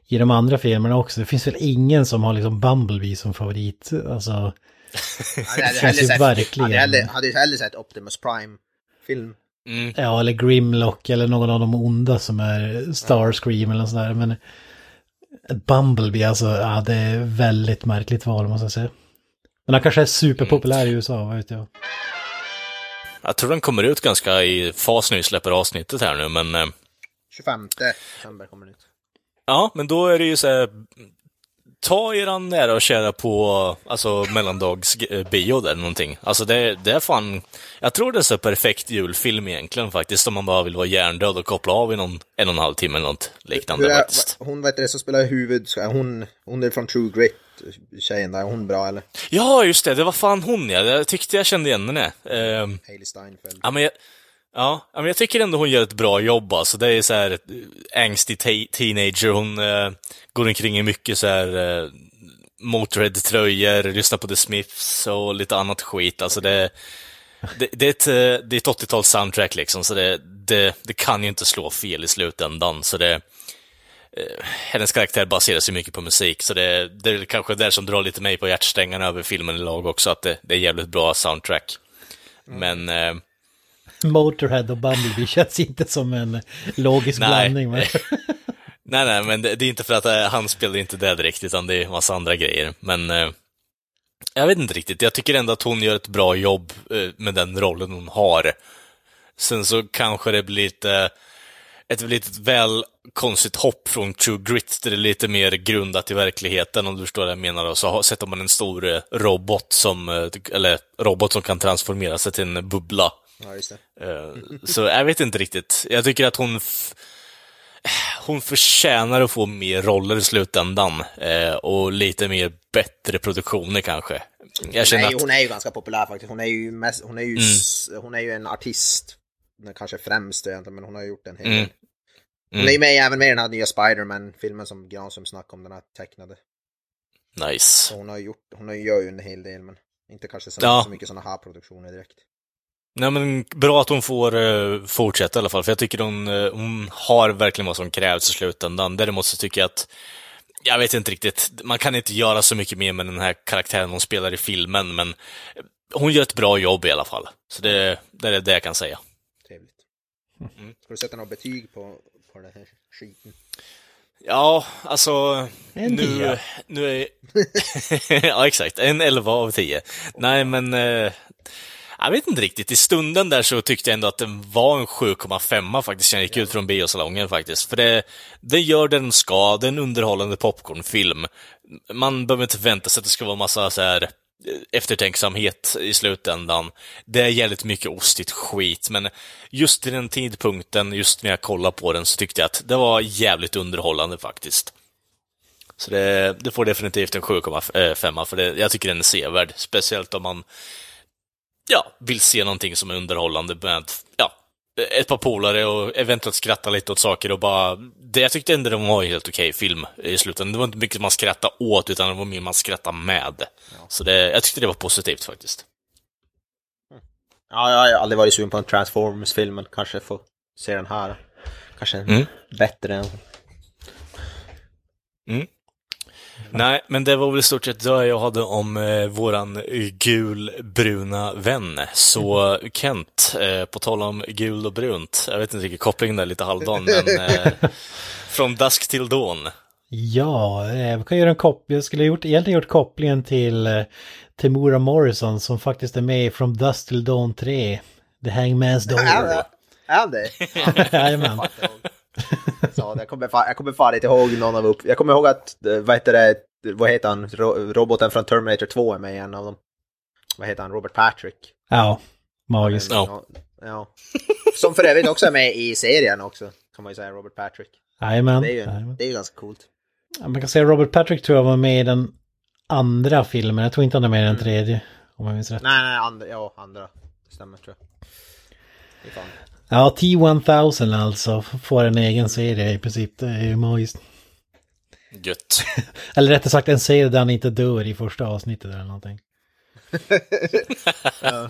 i de andra filmerna också. Det finns väl ingen som har liksom Bumblebee som favorit. Alltså, [LAUGHS] det känns ju verkligen- Hade hellre, hade hellre sett Optimus Prime-film. Mm. ja, eller Grimlock eller någon av de onda som är Starscream eller sådär. Men Bumblebee, alltså, ja, det är väldigt märkligt val måste jag säga. Men han kanske är superpopulär i USA, vad vet jag. Jag tror den kommer ut ganska i fas vi släpper avsnittet här nu, men eh, 25 december kommer den ut. Ja, men då är det ju så här, ta eran nära och kära på alltså mellandagsbio där någonting. Alltså det, det är fan, jag tror det är så perfekt julfilm egentligen faktiskt, om man bara vill vara hjärndöd och koppla av i någon en och en halv timme eller något liknande är, faktiskt. hon vet det som spelar huvud, hon, hon är från True Grit, tjejen där, är hon bra eller? Ja, just det, det var fan hon ja, jag tyckte jag kände igen henne. Ehm, Hailey Steinfeld. Ja, men jag, ja, men jag tycker ändå hon gör ett bra jobb. Alltså. Det är så här te- teenager. Hon eh, går omkring i mycket så här eh, Motörhead-tröjor, lyssnar på The Smiths och lite annat skit. Alltså det, det, det, är ett, eh, det är ett 80-tals soundtrack liksom, så det, det, det kan ju inte slå fel i slutändan. Så det, eh, hennes karaktär baserar sig mycket på musik, så det, det är kanske det som drar lite mig på hjärtsträngarna över filmen i lag också, att det, det är jävligt bra soundtrack. Men eh, Motorhead och Bumblebee [LAUGHS] känns inte som en logisk Nej. blandning. Men... [LAUGHS] Nej, nej, men det, det är inte för att eh, han spelar inte det direkt, utan det är massa andra grejer. Men eh, jag vet inte riktigt. Jag tycker ändå att hon gör ett bra jobb eh, med den rollen hon har. Sen så kanske det blir lite ett litet väl konstigt hopp från True Grit, där det är lite mer grundat i verkligheten, om du förstår vad jag menar. då. Så sätter man en stor robot som, eller robot som kan transformera sig till en bubbla. Ja, just det. Eh, Så jag vet inte riktigt. Jag tycker att hon hon förtjänar att få mer roller i slutändan eh, och lite mer bättre produktioner kanske. Jag Hon är, ju, att... hon är ju ganska populär faktiskt. Hon är ju, mest, hon är ju, Mm. hon är ju en artist. Kanske främst egentligen, men hon har gjort en hel Mm. del. Hon är ju med även med den här nya Spider-Man-filmen som Granström snackade om, den här tecknade. Nice. Så hon har gjort, hon gör ju en hel del, men inte kanske så, Ja. så mycket sådana här produktioner direkt. Nej men bra att hon får eh, fortsätta i alla fall, för jag tycker hon, eh, hon har verkligen vad som krävs i slutändan. Däremot så tycker jag att, jag vet inte riktigt, man kan inte göra så mycket mer med den här karaktären hon spelar i filmen, men hon gör ett bra jobb i alla fall. Så det, det är det jag kan säga. Trevligt. Mm. Ska du sätta något betyg på, på den här skiten? Ja, alltså... En nu, tia. nu är... [LAUGHS] ja, exakt. En 11 av 10. Nej, men... Eh, jag vet inte riktigt. I stunden där så tyckte jag ändå att den var en 7,5 faktiskt, när jag gick ut från biosalongen faktiskt. För det, det gör den ska, det är en underhållande popcornfilm. Man behöver inte vänta sig att det ska vara massa så här eh, eftertänksamhet i slutändan. Det är jävligt mycket ostigt skit, men just i den tidpunkten, just när jag kollade på den, så tyckte jag att det var jävligt underhållande faktiskt. Så det, det får definitivt en 7,5, för det, jag tycker den är sevärd. Speciellt om man ja, vill se någonting som är underhållande med ja, ett par polare och eventuellt skratta lite åt saker och bara... Det, jag tyckte ändå det var en helt okej film i slutändan. Det var inte mycket man skrattade åt, utan det var mer man skrattade med. Så det, jag tyckte det var positivt faktiskt. Ja, jag har aldrig varit sugen på en Transformers-film, men kanske får se den här. Kanske Mm. bättre än... Nej, men det var väl i stort sett det jag hade om eh, våran gulbruna vän. Så Kent, eh, på tal om gul och brunt, jag vet inte riktigt kopplingen där lite halvdan, men eh, [LAUGHS] från dusk till dawn. Ja, eh, vi kan göra en koppling. Jag skulle ha gjort, egentligen gjort kopplingen till eh, Timura Morrison som faktiskt är med i From Dust Till Dawn 3. The Hangman's Door. Är det? [LAUGHS] Jajamän. Så, jag, kommer fan, jag kommer fan inte ihåg någon av upp... Jag kommer ihåg att, eh, vad heter det, vad heter han, Ro- roboten från Terminator 2 är med i en av dem. Vad heter han, Robert Patrick? Ja, magiskt. Ja. ja. Som för övrigt också är med i serien också, kan man ju säga, Robert Patrick. Jajamän. Det är ju, jajamän. det är ju ganska coolt. Ja, Man kan säga Robert Patrick tror jag var med i den andra filmen. Jag tror inte han är med i den tredje. Om jag minns rätt. Nej, nej, andra, ja, andra. Det stämmer tror jag. Ja, T-1000 alltså. Får en egen serie i princip. Det är ju magiskt. Gött. [LAUGHS] Eller rättare sagt en serie där han inte dör i första avsnittet eller någonting. [LAUGHS]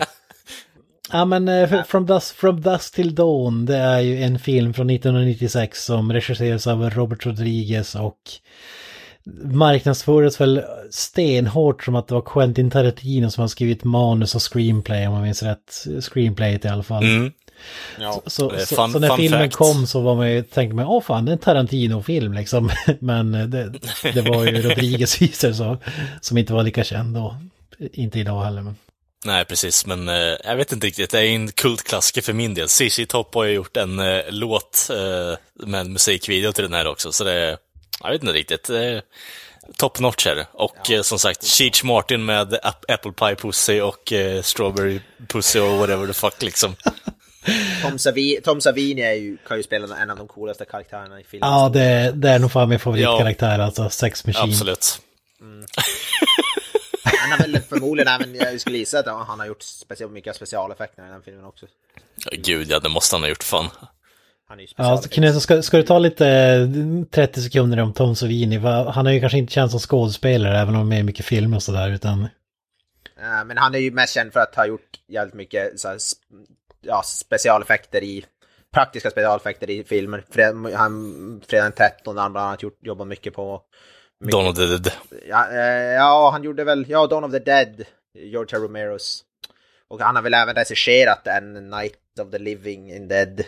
ja men eh, From Dust, From Dust Till Dawn det är ju en film från 1996 som regisseras av Robert Rodriguez och marknadsfördes väl stenhårt som att det var Quentin Tarantino som har skrivit manus och screenplay om man minns rätt. Screenplayet i alla fall. Mm. Ja. Så, Det är så, fun- så när filmen fact. kom så var man ju, tänkte man, åh fan det är en Tarantino-film liksom. [LAUGHS] Men det, det var ju [LAUGHS] Rodriguez visar så, som inte var lika känd då. Inte idag heller. Men. Nej, precis, men eh, jag vet inte riktigt. Det är en kultklassiker för min del. CC Top har ju gjort en eh, låt eh, med en musikvideo till den här också, så det jag vet inte riktigt. Eh, top notch här. Och eh, som sagt, Cheech Martin med Ap- Apple Pie Pussy och eh, Strawberry Pussy och whatever the fuck liksom. [LAUGHS] Tom, Savi, Tom Savini är ju, kan ju spela en av de coolaste karaktärerna i filmen. Ja, det, det är nog fan min favoritkaraktär, alltså Sex Machine. Absolut. Han har väl förmodligen även, jag skulle gissa att han har gjort speciellt mycket specialeffekter i den filmen också. Ja, Gud, ja, det måste han ha gjort fan. Han är ju Ja, så specialeffekter. Knut, ska, ska du ta lite eh, 30 sekunder om Tom Savini? Han har ju kanske inte känt som skådespelare, även om han är med i mycket filmer och sådär, utan... Eh, Men han är ju mest känd för att ha gjort jävligt mycket så här, ja, specialeffekter i praktiska specialeffekter i filmer. Fred, han, Fredag den 13 har han bland annat gjort, jobbat mycket på. Mycket, Dawn of the Dead. ja, eh, ja, han gjorde väl, ja, Dawn of the Dead, George Romeros. Och han har väl även regisserat en Night of the Living in Dead.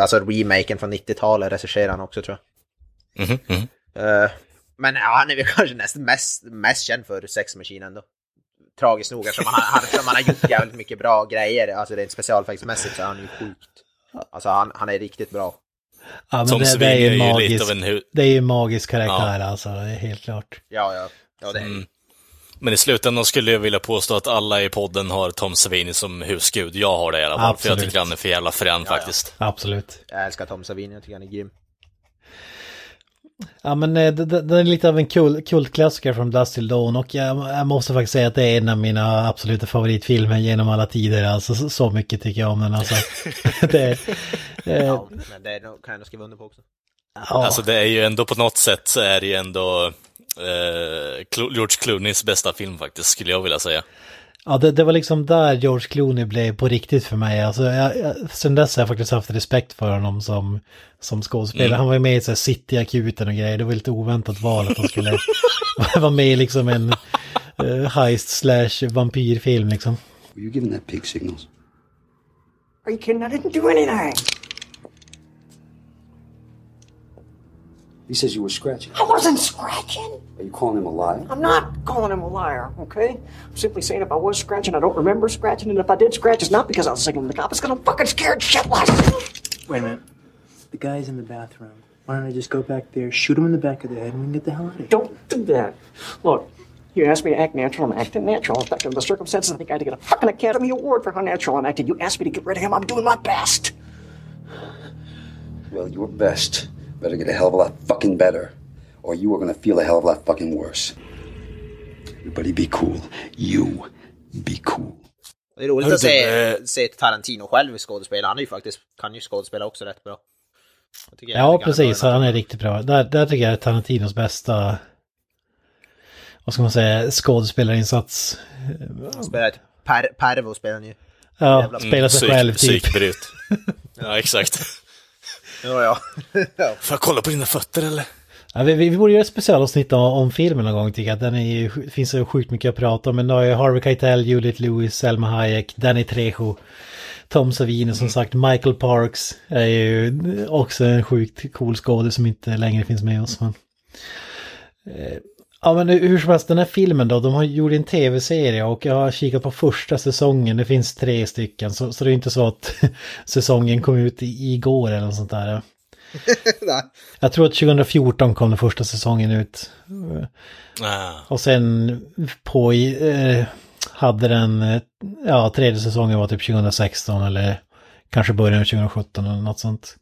Alltså remaken från 90-talet regisserade han också tror jag. Mhm, mhm. Eh, men ja, han är väl kanske nästan mest, mest känd för Sex Machine ändå. Tragiskt nog eftersom han, har- han, eftersom han har gjort jävligt mycket bra grejer. Alltså rent specialeffektsmässigt så är han ju sjukt. Alltså han, han är riktigt bra. Ja, men Tom det, det Savini är ju är ju lite av en hu- det är ju magisk karaktär alltså, det är helt klart. Ja, ja. Ja, det är Mm. Men i slutändan skulle jag vilja påstå att alla i podden har Tom Savini som husgud. Jag har det i alla fall, för jag tycker han är för jävla frän Ja, ja. faktiskt. Absolut. Jag älskar Tom Savini, jag tycker han är grym. Ja men eh, det är lite av en kul, kultklassiker från Dust Till Dawn och jag, jag måste faktiskt säga att det är en av mina absoluta favoritfilmer genom alla tider. Alltså så, så mycket tycker jag om den alltså. [LAUGHS] det, eh, Ja, men det kan jag nog skriva under på också. ja, Alltså det är ju ändå på något sätt så är det ju ändå eh, George Clooneys bästa film faktiskt, skulle jag vilja säga. Ja det, det var liksom där George Clooney blev på riktigt för mig. Alltså, jag, jag, sen dess har jag faktiskt haft respekt för honom som, som skådespelare. Mm. Han var ju med i så här City-akuten och grejer. Det var lite oväntat val att han skulle [LAUGHS] vara med i liksom en eh, heist slash vampyrfilm liksom. Were you giving that pig signals? Are you kidding? I didn't do anything. He says you were scratching. I wasn't scratching. Are you calling him a liar? I'm not calling him a liar, okay? I'm simply saying if I was scratching, I don't remember scratching, and if I did scratch, it's not because I was signaling the cop. It's because I'm fucking scared shitless. Wait a minute. The guy's in the bathroom. Why don't I just go back there, shoot him in the back of the head, and we can get the hell out of here? Don't do that. Look, you asked me to act natural. I'm acting natural. In fact, under the circumstances, I think I had to get a fucking Academy Award for how natural I'm acting. You asked me to get rid of him. I'm doing my best. Well, your best better get a hell of a lot fucking better, or you are gonna feel a hell of a lot fucking worse. Everybody be cool. You be cool. Det är roligt att se, du, se Tarantino själv skådespela. Han är ju faktiskt, kan ju skådespela också rätt bra. Jag tycker- jag Ja, precis. Han är riktigt bra. Där, där tycker jag är Tarantinos bästa, vad ska man säga, skådespelarinsats. Han spelar ett per, Pervo spelar han ju. Ja, Jävla spela sig Psyk- själv typ. Psykbryt. [LAUGHS] ja, exakt. Ja, ja. Får jag kolla på dina fötter eller? Ja, vi, vi borde göra ett specialavsnitt om, om filmen någon gång tycker jag. Den är ju, finns så sjukt mycket att prata om. Men då är Harvey Keitel, Juliette Lewis, Selma Hayek, Danny Trejo, Tom Savini som sagt, Michael Parks är ju också en sjukt cool skådis som inte längre finns med oss. Men, eh, ja men hur som helst, den här filmen då, de har gjort en tv-serie och jag har kikat på första säsongen, det finns tre stycken. Så, så det är inte så att [LAUGHS] säsongen kom ut i, igår eller något sånt där. [LAUGHS] Jag tror att 2014 kom den första säsongen ut. Ah. Och sen på i, eh, hade den, eh, ja tredje säsongen var typ 2016 eller kanske början av 2017 eller något sånt.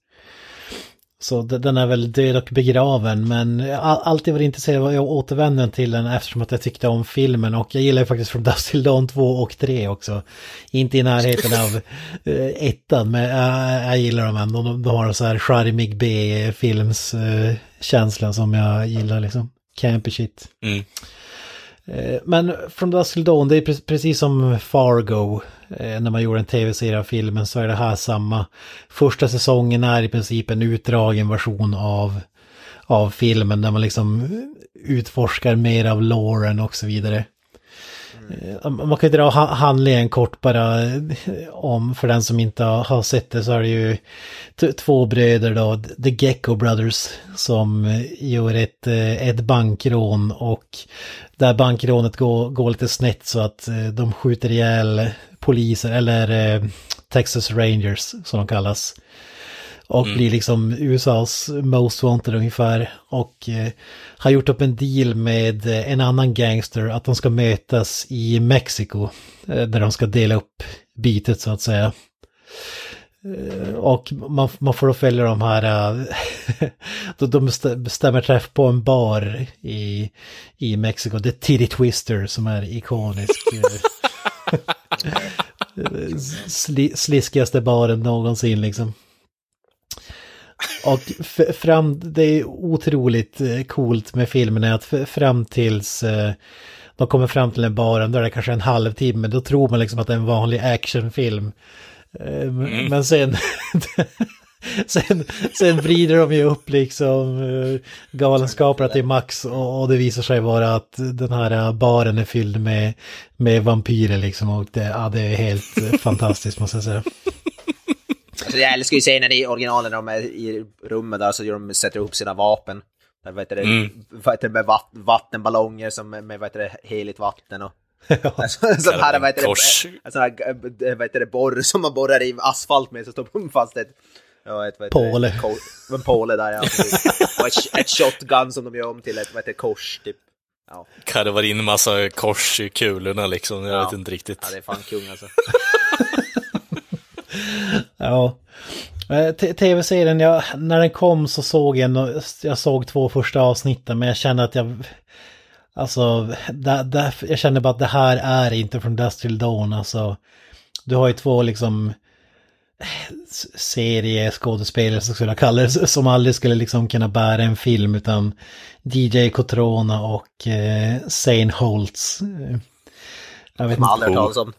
Så de- den är väl död och begraven men jag alltid varit intresserad av att återvända till den eftersom att jag tyckte om filmen och jag gillar ju faktiskt från Dust Till Dawn 2 och 3 också. Inte i närheten av [LAUGHS] eh, ettan men jag, jag gillar dem ändå. De, har en så här charmig B-films eh, känsla som jag gillar liksom. Campy shit. Mm. Eh, Men från Dust Till Dawn, det är pre- precis som Fargo, eh, Eh, när man gjorde en tv-serie av filmen så är det här samma. Första säsongen är i princip en utdragen version av, av filmen där man liksom utforskar mer av loren och så vidare. Eh, man kan ju dra handlingen kort bara eh, om, för den som inte har sett det så är det ju två bröder då, The Gecko Brothers, som eh, gör ett, ett bankrån och där bankrånet går, går lite snett så att de skjuter ihjäl poliser, eller Texas Rangers som de kallas. Och blir liksom USAs most wanted ungefär. Och eh, har gjort upp en deal med eh, en annan gangster att de ska mötas i Mexiko. Eh, där de ska dela upp bytet så att säga. Eh, Och man, man får då följa de här, eh, [LAUGHS] då de bestä- bestämmer träff på en bar i, i Mexiko, The Titty Twister som är ikonisk. [LAUGHS] [LAUGHS] sli, sliskigaste baren någonsin liksom. Och fram, det är otroligt eh, coolt med filmen är att fram tills eh, de kommer fram till en baren, då är det kanske en halvtimme, då tror man liksom att det är en vanlig actionfilm. Eh, Men sen, [LAUGHS] sen, sen vrider de ju upp liksom galenskaperna till max och, det visar sig vara att den här baren är fylld med, med vampyrer liksom och det, ja, det är helt fantastiskt måste jag säga. Jag älskar ju scenen i originalen när de är i rummet där så gör de, sätter ihop sina vapen. Där, vad heter det, Mm. vad heter det, med vatt, vattenballonger som med, vad heter det, heligt vatten och... [LAUGHS] Ja. [LAUGHS] Sån här, vad heter det, en sån här, eh, vad heter det, borr [LAUGHS] som man borrar i asfalt med så står de fast ett... Ja, ett, vad heter Påle. Det, en påle där ja. och ett, ett shotgun som de gör om till ett, vad heter det, kors typ. Ja, Karvar in massa kors i kulorna liksom, jag Ja. vet inte riktigt. ja det är fan kung alltså. [LAUGHS] Ja. Eh, Tv-serien, jag, när den kom så såg jag, jag såg två första avsnitten men jag kände att jag, alltså, där, där, jag kände bara att det här är inte från Dust till Dawn, alltså. Du har ju två liksom s- serieskådespelare skulle jag kalla det, som aldrig skulle liksom kunna bära en film utan DJ Cotrona och eh, Zane Holtz. Eh, Jag vet Som inte. aldrig hört talas om.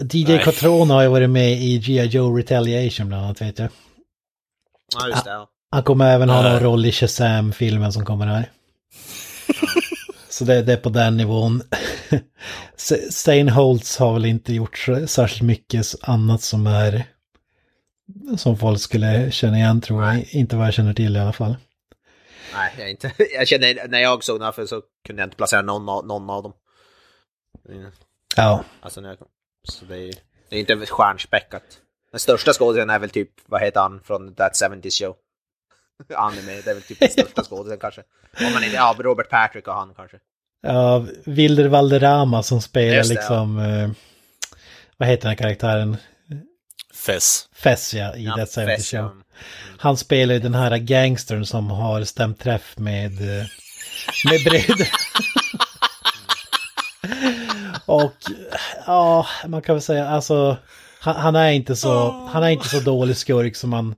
DJ. Cotrona har ju varit med i G.I. Joe Retaliation bland annat vet jag. Ja, just det. Han kommer även ha någon roll i Shazam-filmen som kommer här. Så det, det är på den nivån. S- Stain Holtz har väl inte gjort särskilt mycket annat som är som folk skulle känna igen tror jag. Inte vad jag känner till i alla fall. Nej, jag, inte, [LAUGHS] jag känner, när jag såg den här för så kunde jag inte placera någon, av- någon av dem. Ja, Alltså, när jag, så det är, det är inte stjärnspäckat. Den största skådisen är väl typ, vad heter han från That 70's Show? [LAUGHS] Anime, det är väl typ den största skådisen kanske. Om man inte, ja, Robert Patrick och han kanske. ja Wilder Valderrama som spelar det, ja. liksom, eh, vad heter den här karaktären? Fess. Fess ja, i Ja, That 70 Fess, Show. ja. Han spelar ju den här gangstern som har stämt träff med, eh, med bröder. [LAUGHS] [LAUGHS] Och ja, man kan väl säga alltså, han, han är inte så, han är inte så dålig skurk som man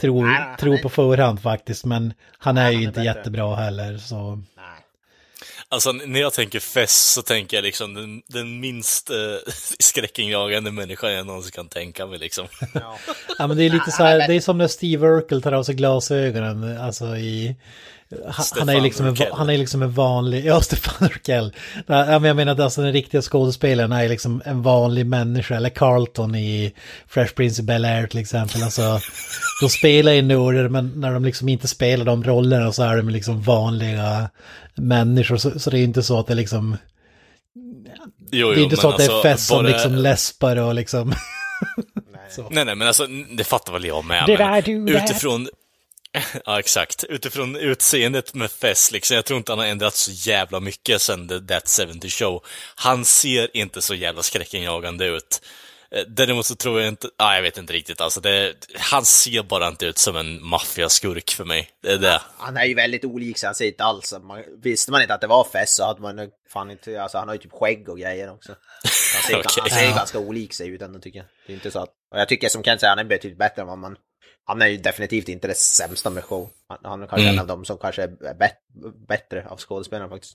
tror, Nej, nej, tror nej. på förhand faktiskt. Men han är han ju är inte bättre. jättebra heller så. Nej. Alltså när jag tänker fest så tänker jag liksom den, den minst eh, [LAUGHS] skräckinjagande människan jag någonsin kan tänka mig liksom. Ja. Ja men det är lite så här, det är som när Steve Urkel tar av sig glasögonen, alltså i... Han, är liksom en, han är liksom en vanlig, ja [LAUGHS] Stefan Urkel. Jag menar att alltså den riktiga skådespelaren är liksom en vanlig människa, eller Carlton i Fresh Prince of Bel-Air till exempel. Alltså, de spelar ju nörder men när de liksom inte spelar de rollerna så är de liksom vanliga människor. Så, så det är ju inte så att det liksom, Jo, det är inte så att det är alltså, fest som bara- liksom läspar och liksom... [LAUGHS] Nej, nej, men alltså det fattar väl jag med. Did men utifrån... [LAUGHS] Ja, exakt. Utifrån utseendet med Fess, liksom, jag tror inte han har ändrat så jävla mycket sen The That 70 Show. Han ser inte så jävla skräckinjagande ut. Eh, Däremot så tror jag inte, ja, jag vet inte riktigt alltså, det, han ser bara inte ut som en maffiaskurk för mig. Det är det. Han är ju väldigt olik så han ser inte alls, man, visste man inte att det var Fess så hade man fan inte, alltså han har ju typ skägg och grejer också. Han ser, [LAUGHS] Okej. han ser ganska olik sig ut ändå tycker jag. Det är inte så att, och jag tycker som Kent säger, han är betydligt bättre än vad man, han är ju definitivt inte det sämsta med show. Han, han är kanske Mm. en av dem som kanske är bet, bättre av skådespelarna faktiskt.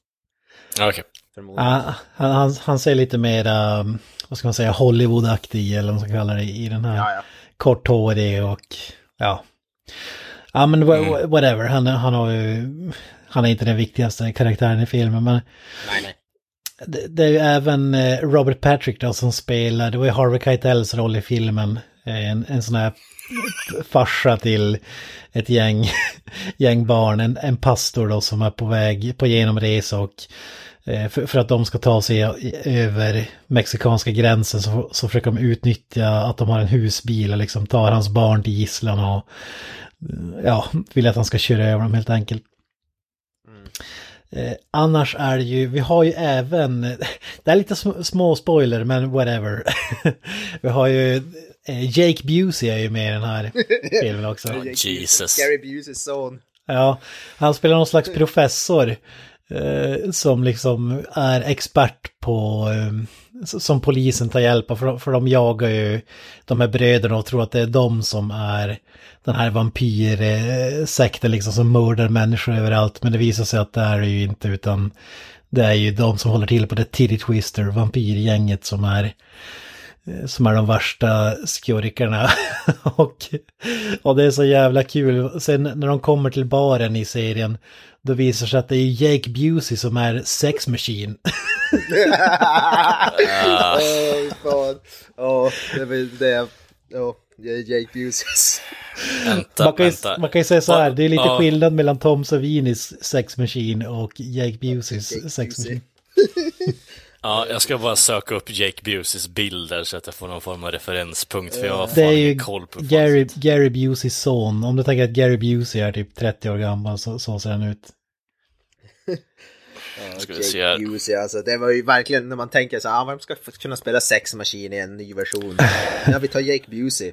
Okej. Förmodligen. Ja, han, han, han ser lite mer, um, vad ska man säga, Hollywoodaktig eller vad man ska kalla det i den här. Ja, ja. Korthårig och ja. Ja men Mm. wha- whatever, han, han har ju, han är inte den viktigaste karaktären i filmen men Nej, nej. det, det är ju även eh, Robert Patrick då som spelar, det var ju Harvey Keitels roll i filmen, en, en sån här farsa till ett gäng, [LAUGHS] gäng barn, en, en pastor då som är på väg på genomresa och eh, för, för att de ska ta sig över mexikanska gränsen så, så försöker de utnyttja att de har en husbil och liksom tar hans barn till gisslan och ja, vill att han ska köra över dem helt enkelt. Eh, annars är det ju, vi har ju även, [LAUGHS] det är lite sm- små spoiler men whatever. [LAUGHS] vi har ju, Jake Busey är ju med i den här [LAUGHS] filmen också. Jesus. Gary Buseys son. Ja, han spelar någon slags professor eh, som liksom är expert på, eh, som polisen tar hjälp av, för, de- för de jagar ju de här bröderna och tror att det är de som är den här vampyrsekten liksom som mördar människor överallt. Men det visar sig att det är det ju inte utan Det är ju de som håller till på det Titty Twister, vampyrgänget som är eh, som är de värsta skurkarna. [LAUGHS] och, och det är så jävla kul. Sen när de kommer till baren i serien, då visar sig att det är Jake Busey som är sex machine. [LAUGHS] [LAUGHS] Åh, fan. Ja, det är det. Ja, Jake Buseys. Vänta, man, kan ju, vänta. man kan ju säga så här, det är lite Ja. skillnad mellan Tom Savinis sex machine och Jake Buseys sex Busey. machine. Ja, jag ska bara söka upp Jake Buseys bilder så att jag får någon form av referenspunkt, för jag har fan Det är ju ingen koll på Gary, Gary Buseys son. Om du tänker att Gary Busey är typ 30 år gammal så, så ser han ut. Ja, Ska vi Jake se här. Busey, alltså det var ju verkligen när man tänker så här, ah, vem ska kunna spela Sex Machine i en ny version? [LAUGHS] Ja, vi tar Jake Busey.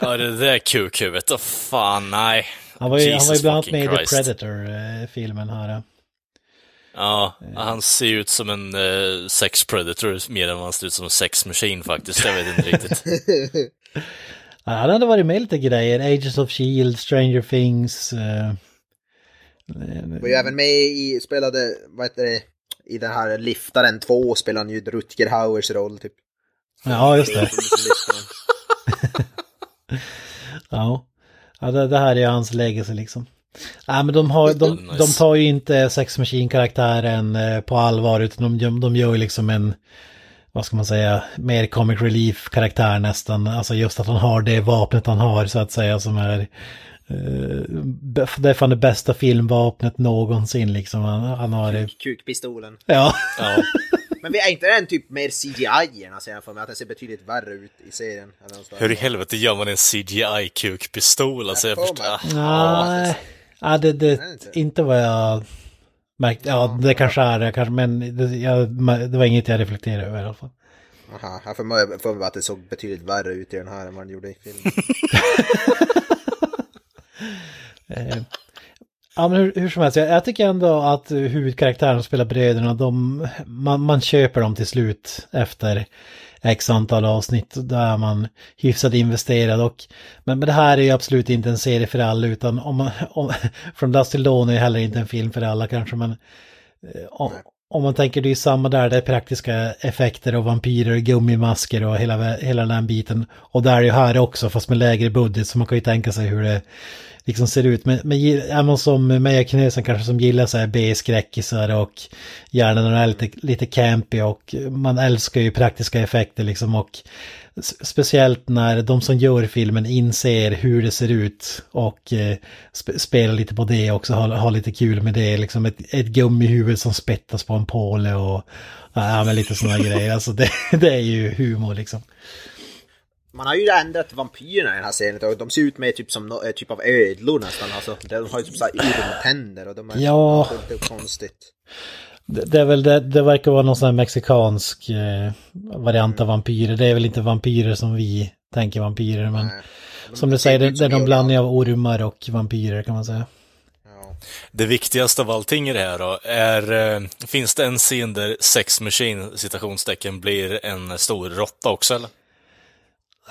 Ja, det där kukhuvudet, åh fan, nej. Han var ju, han Jesus var ju bland annat med i The. Predator-filmen här. Ja, han ser ut som en uh, sex predator mer än vad han ser ut som en sex machine faktiskt. Jag vet inte riktigt. [LAUGHS] Ja, Han hade varit med i lite grejer, Agents of Shield, Stranger Things. eh, Var ju även med i, spelade, vad heter det, i den här Liftaren 2 spelade han ju Rutger Hauers roll typ. ja, just det. [LAUGHS] Ja det, det här är hans legacy liksom. Nej men de, har, de, Nice. de tar ju inte Sex Machine-karaktären eh, på allvar utan de, de gör ju liksom en, vad ska man säga, mer comic relief-karaktär nästan. Alltså just att han har det vapnet han har så att säga som är eh, det är fan det bästa filmvapnet någonsin liksom. Han, han har det. Kukpistolen. Ja. Ja, [LAUGHS] Men vi är inte den typ mer CGI-erna ser jag för mig, att den ser betydligt värre ut i serien. än hur i helvete gör man en CGI-kukpistol? Alltså, jag Jag förstår... Ah, Nej, ja, det, det, Är det inte? inte vad jag märkte. Ja, det kanske är det, kanske, men det, jag, det var inget jag reflekterade över i alla fall. Aha, jag får mig för att det såg betydligt värre ut i den här än vad den gjorde i filmen. [LAUGHS] Eh, Ja men hur, hur som helst, jag, jag tycker ändå att huvudkaraktären som spelar bröderna, de, man, man köper dem till slut efter x antal avsnitt. Då är man hyfsat investerad och men, men det här är ju absolut inte en serie för alla utan om man, [LAUGHS] om, From Dust till Dawn är heller inte en film för alla kanske men eh, om, om man tänker det är samma där, det är praktiska effekter och vampyrer, gummimasker och hela, hela den biten. Och där är ju här också fast med lägre budget så man kan ju tänka sig hur det liksom ser ut. Men, men är man som Meja Knösen kanske som gillar så här B-skräckisar och gärna när de är lite, lite campy och man älskar ju praktiska effekter liksom och speciellt när de som gör filmen inser hur det ser ut och eh, sp- spelar lite på det också, har, har lite kul med det, liksom ett, ett gummihuvud som spettas på en påle och ja, men lite sådana grejer. Alltså det, [LAUGHS] det är ju humor liksom. Man har ju ändrat vampyrerna i den här serien och de ser ut med typ som no, eh, typ av ödlor nästan. Alltså, de har ju typ såhär ormtänder och de är Ja. det är konstigt. Det, det är väl det, det verkar vara någon sån här mexikansk eh, variant av vampyrer. Det är väl inte vampyrer som vi tänker vampyrer men Nej. De som du säger, det, ut det är någon blandning av ormar och vampyrer kan man säga. Ja. Det viktigaste av allting i det här då, är, eh, finns det en scen där Sex Machine, citationstecken, blir en stor råtta också eller?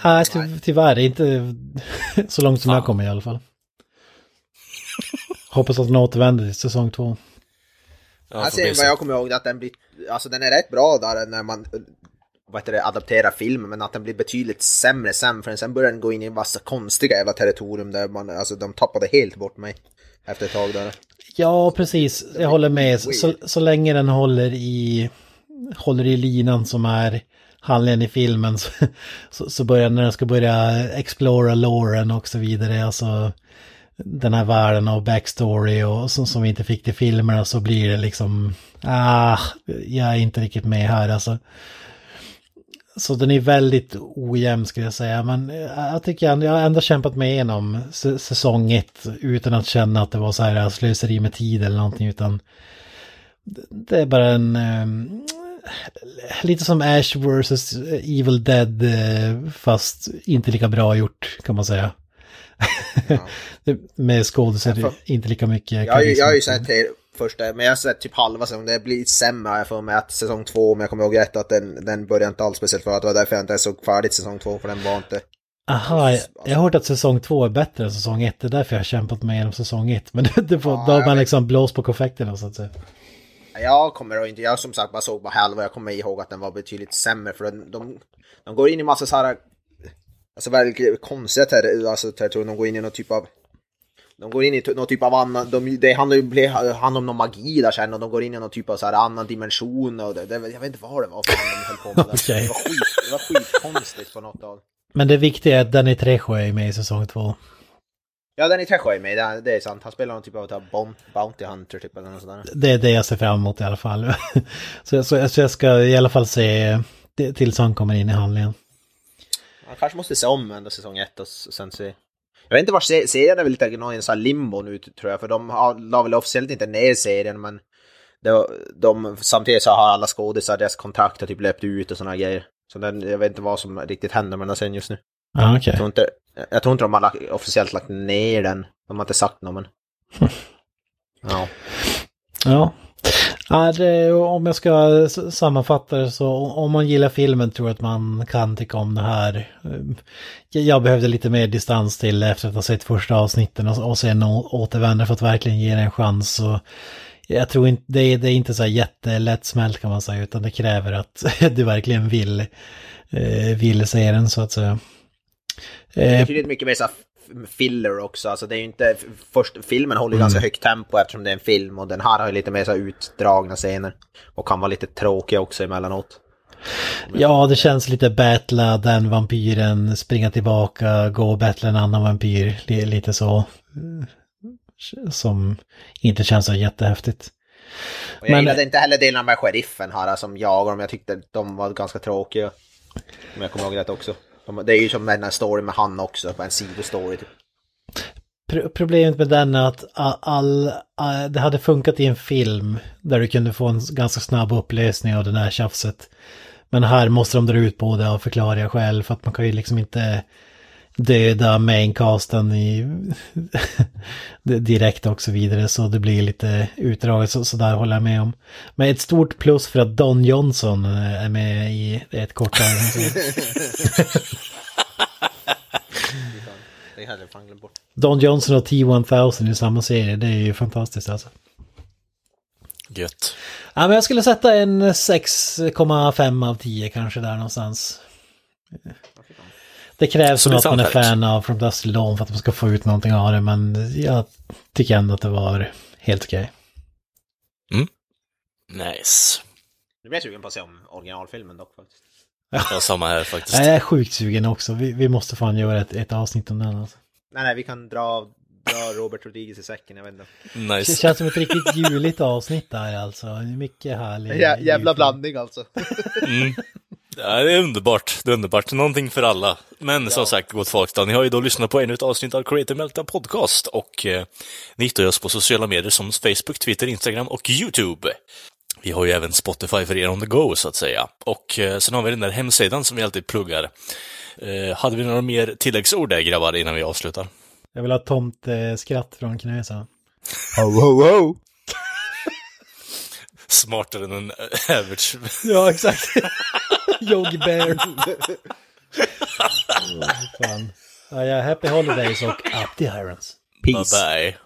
Nej, ty, tyvärr inte [LAUGHS] så långt som Fan. jag kommer i alla fall. Hoppas att den återvänder till säsong två. Ja, bli vad jag kommer ihåg att den blir, alltså den är rätt bra där när man vad heter det, adapterar filmen men att den blir betydligt sämre sen för sen börjar den gå in i en massa konstiga jävla territorium där man, alltså de tappade helt bort mig efter ett tag där. Ja, precis. Jag håller med. Så, så länge den håller i, håller i linan som är handlingen i filmen så, så, så börjar när den ska börja explora loren och så vidare. Alltså den här världen och backstory och som, som vi inte fick till filmerna så blir det liksom, ah, jag är inte riktigt med här alltså. Så den är väldigt ojämn skulle jag säga. Men jag tycker ändå, jag har ändå kämpat mig igenom säsong ett utan att känna att det var så här slöseri med tid eller någonting. Utan det är bara en... Eh, lite som Ash vs. Evil Dead eh, fast inte lika bra gjort kan man säga. [LAUGHS] med skådespelare, Jag inte lika mycket Jag, jag har ju sett första, men jag har sett typ halva säsongen, det blir sämre jag för mig att säsong två, om jag kommer ihåg rätt, att den, den börjar inte alls speciellt bra. Det var därför jag inte såg färdigt säsong två, för den var inte... Aha, jag, har hört att säsong två är bättre än säsong ett. Det är därför jag har kämpat mig igenom säsong ett. Men det, [LAUGHS] det får, Ja, då har man liksom blåst på konfekterna så att säga. Jag kommer inte, jag som sagt bara såg bara halva, jag kommer ihåg att den var betydligt sämre för de, de, de går in i massa så här, alltså väldigt konstiga ter, alltså, territorium, de går in i någon typ av de går in i någon typ av annan, de, det handlar ju handlar om någon magi där sen och de går in i någon typ av så här annan dimension och det, det, jag vet inte vad det var för de höll på med. där. [LAUGHS] Okej. Det var skit, det var skitkonstigt på något av. Men det viktiga är att Danny Trejo är med i säsong två. Ja, Danny Trejo är med, det, det är sant. Han spelar någon typ av Bounty Hunter typ eller något sånt där. Det är det jag ser fram emot i alla fall. [LAUGHS] så, så, så jag ska i alla fall se det- tills han kommer in i handlingen. Han kanske måste se om ändå säsong ett och sen se. Jag vet inte var se- serien är väl lite någon i limbo nu tror jag, för de har, la väl officiellt inte ner serien men de, de, samtidigt så har alla skådisar, deras kontrakt har typ löpt ut och här grejer. Så den, jag vet inte vad som riktigt händer med den serien just nu. Ja, okej. Jag tror inte, jag tror inte de har lagt, officiellt lagt ner den. De har inte sagt något men... [LAUGHS] Ja. Ja. Det, om jag ska sammanfatta det så om man gillar filmen tror jag att man kan tycka om det här. Jag- behövde lite mer distans till efter att ha sett första avsnitten och, sen återvända för att verkligen ge det en chans. Så jag tror inte, det är, det är inte så här jättelättsmält kan man säga utan det kräver att [LAUGHS] du verkligen vill, eh, vill se den så att säga. Det är Eh, betydligt mycket mer så filler också. Alltså det är ju inte, först, filmen håller ju ganska högt tempo eftersom det är en film och den här har ju lite mer så utdragna scener. Och kan vara lite tråkiga också emellanåt. Ja, det känns lite battla den vampyren, springa tillbaka, gå och battla en annan vampyr. Li- Lite så. eh, Som inte känns så jättehäftigt. Och jag Men- gillade inte heller delen med sheriffen här som jagar dem. Jag tyckte de var ganska tråkiga. Om jag kommer ihåg rätt också. Det är ju som den här story med han också, på en sidostory typ. Problemet med den är att all, all, all, det hade funkat i en film där du kunde få en ganska snabb upplösning av det där tjafset. Men här måste de dra ut på det av förklarliga skäl för att man kan ju liksom inte döda maincasten i [LAUGHS] direkt och så vidare så det blir lite utdraget så, så där håller jag med om. Men ett stort plus för att Don Johnson är med i ett kortare. [LAUGHS] Don Johnson och T-1000 i samma serie, det är ju fantastiskt alltså. Gött. Ja, men jag skulle sätta en 6,5 av 10 kanske där någonstans. Det krävs nog det att man är fan av From Dust Till Dawn för att man ska få ut någonting av det, men jag tycker ändå att det var helt okej. Nice. Nu blir jag sugen på att se om originalfilmen dock faktiskt. Ja, samma här faktiskt. Jag är sjukt sugen också, vi, vi måste fan göra ett, ett avsnitt om den alltså. Nej, nej, vi kan dra, dra Robert Rodriguez i säcken, jag vet inte. Det Nice. känns som ett riktigt juligt avsnitt där alltså. Mycket härlig... Jä, jävla blandning alltså. Mm. Ja, det är underbart. Det är underbart. Någonting för alla. Men som sagt, gott folk, då, ni har ju då lyssnat på ännu ett avsnitt av Creative Meltdown Podcast och eh, ni hittar oss på sociala medier som Facebook, Twitter, Instagram och YouTube. Vi har ju även Spotify för er on the go, så att säga. Och eh, sen har vi den där hemsidan som vi alltid pluggar. Eh, hade vi några mer tilläggsord där, grabbar, innan vi avslutar? Jag vill ha tomt eh, skratt från Knösa. Ho, ho, ho. Smartare än en [LAUGHS] average. Ja, exakt. [LAUGHS] Yogi Bear. Åh, fan. Ja, ja, happy holidays och up the irons. Bye bye.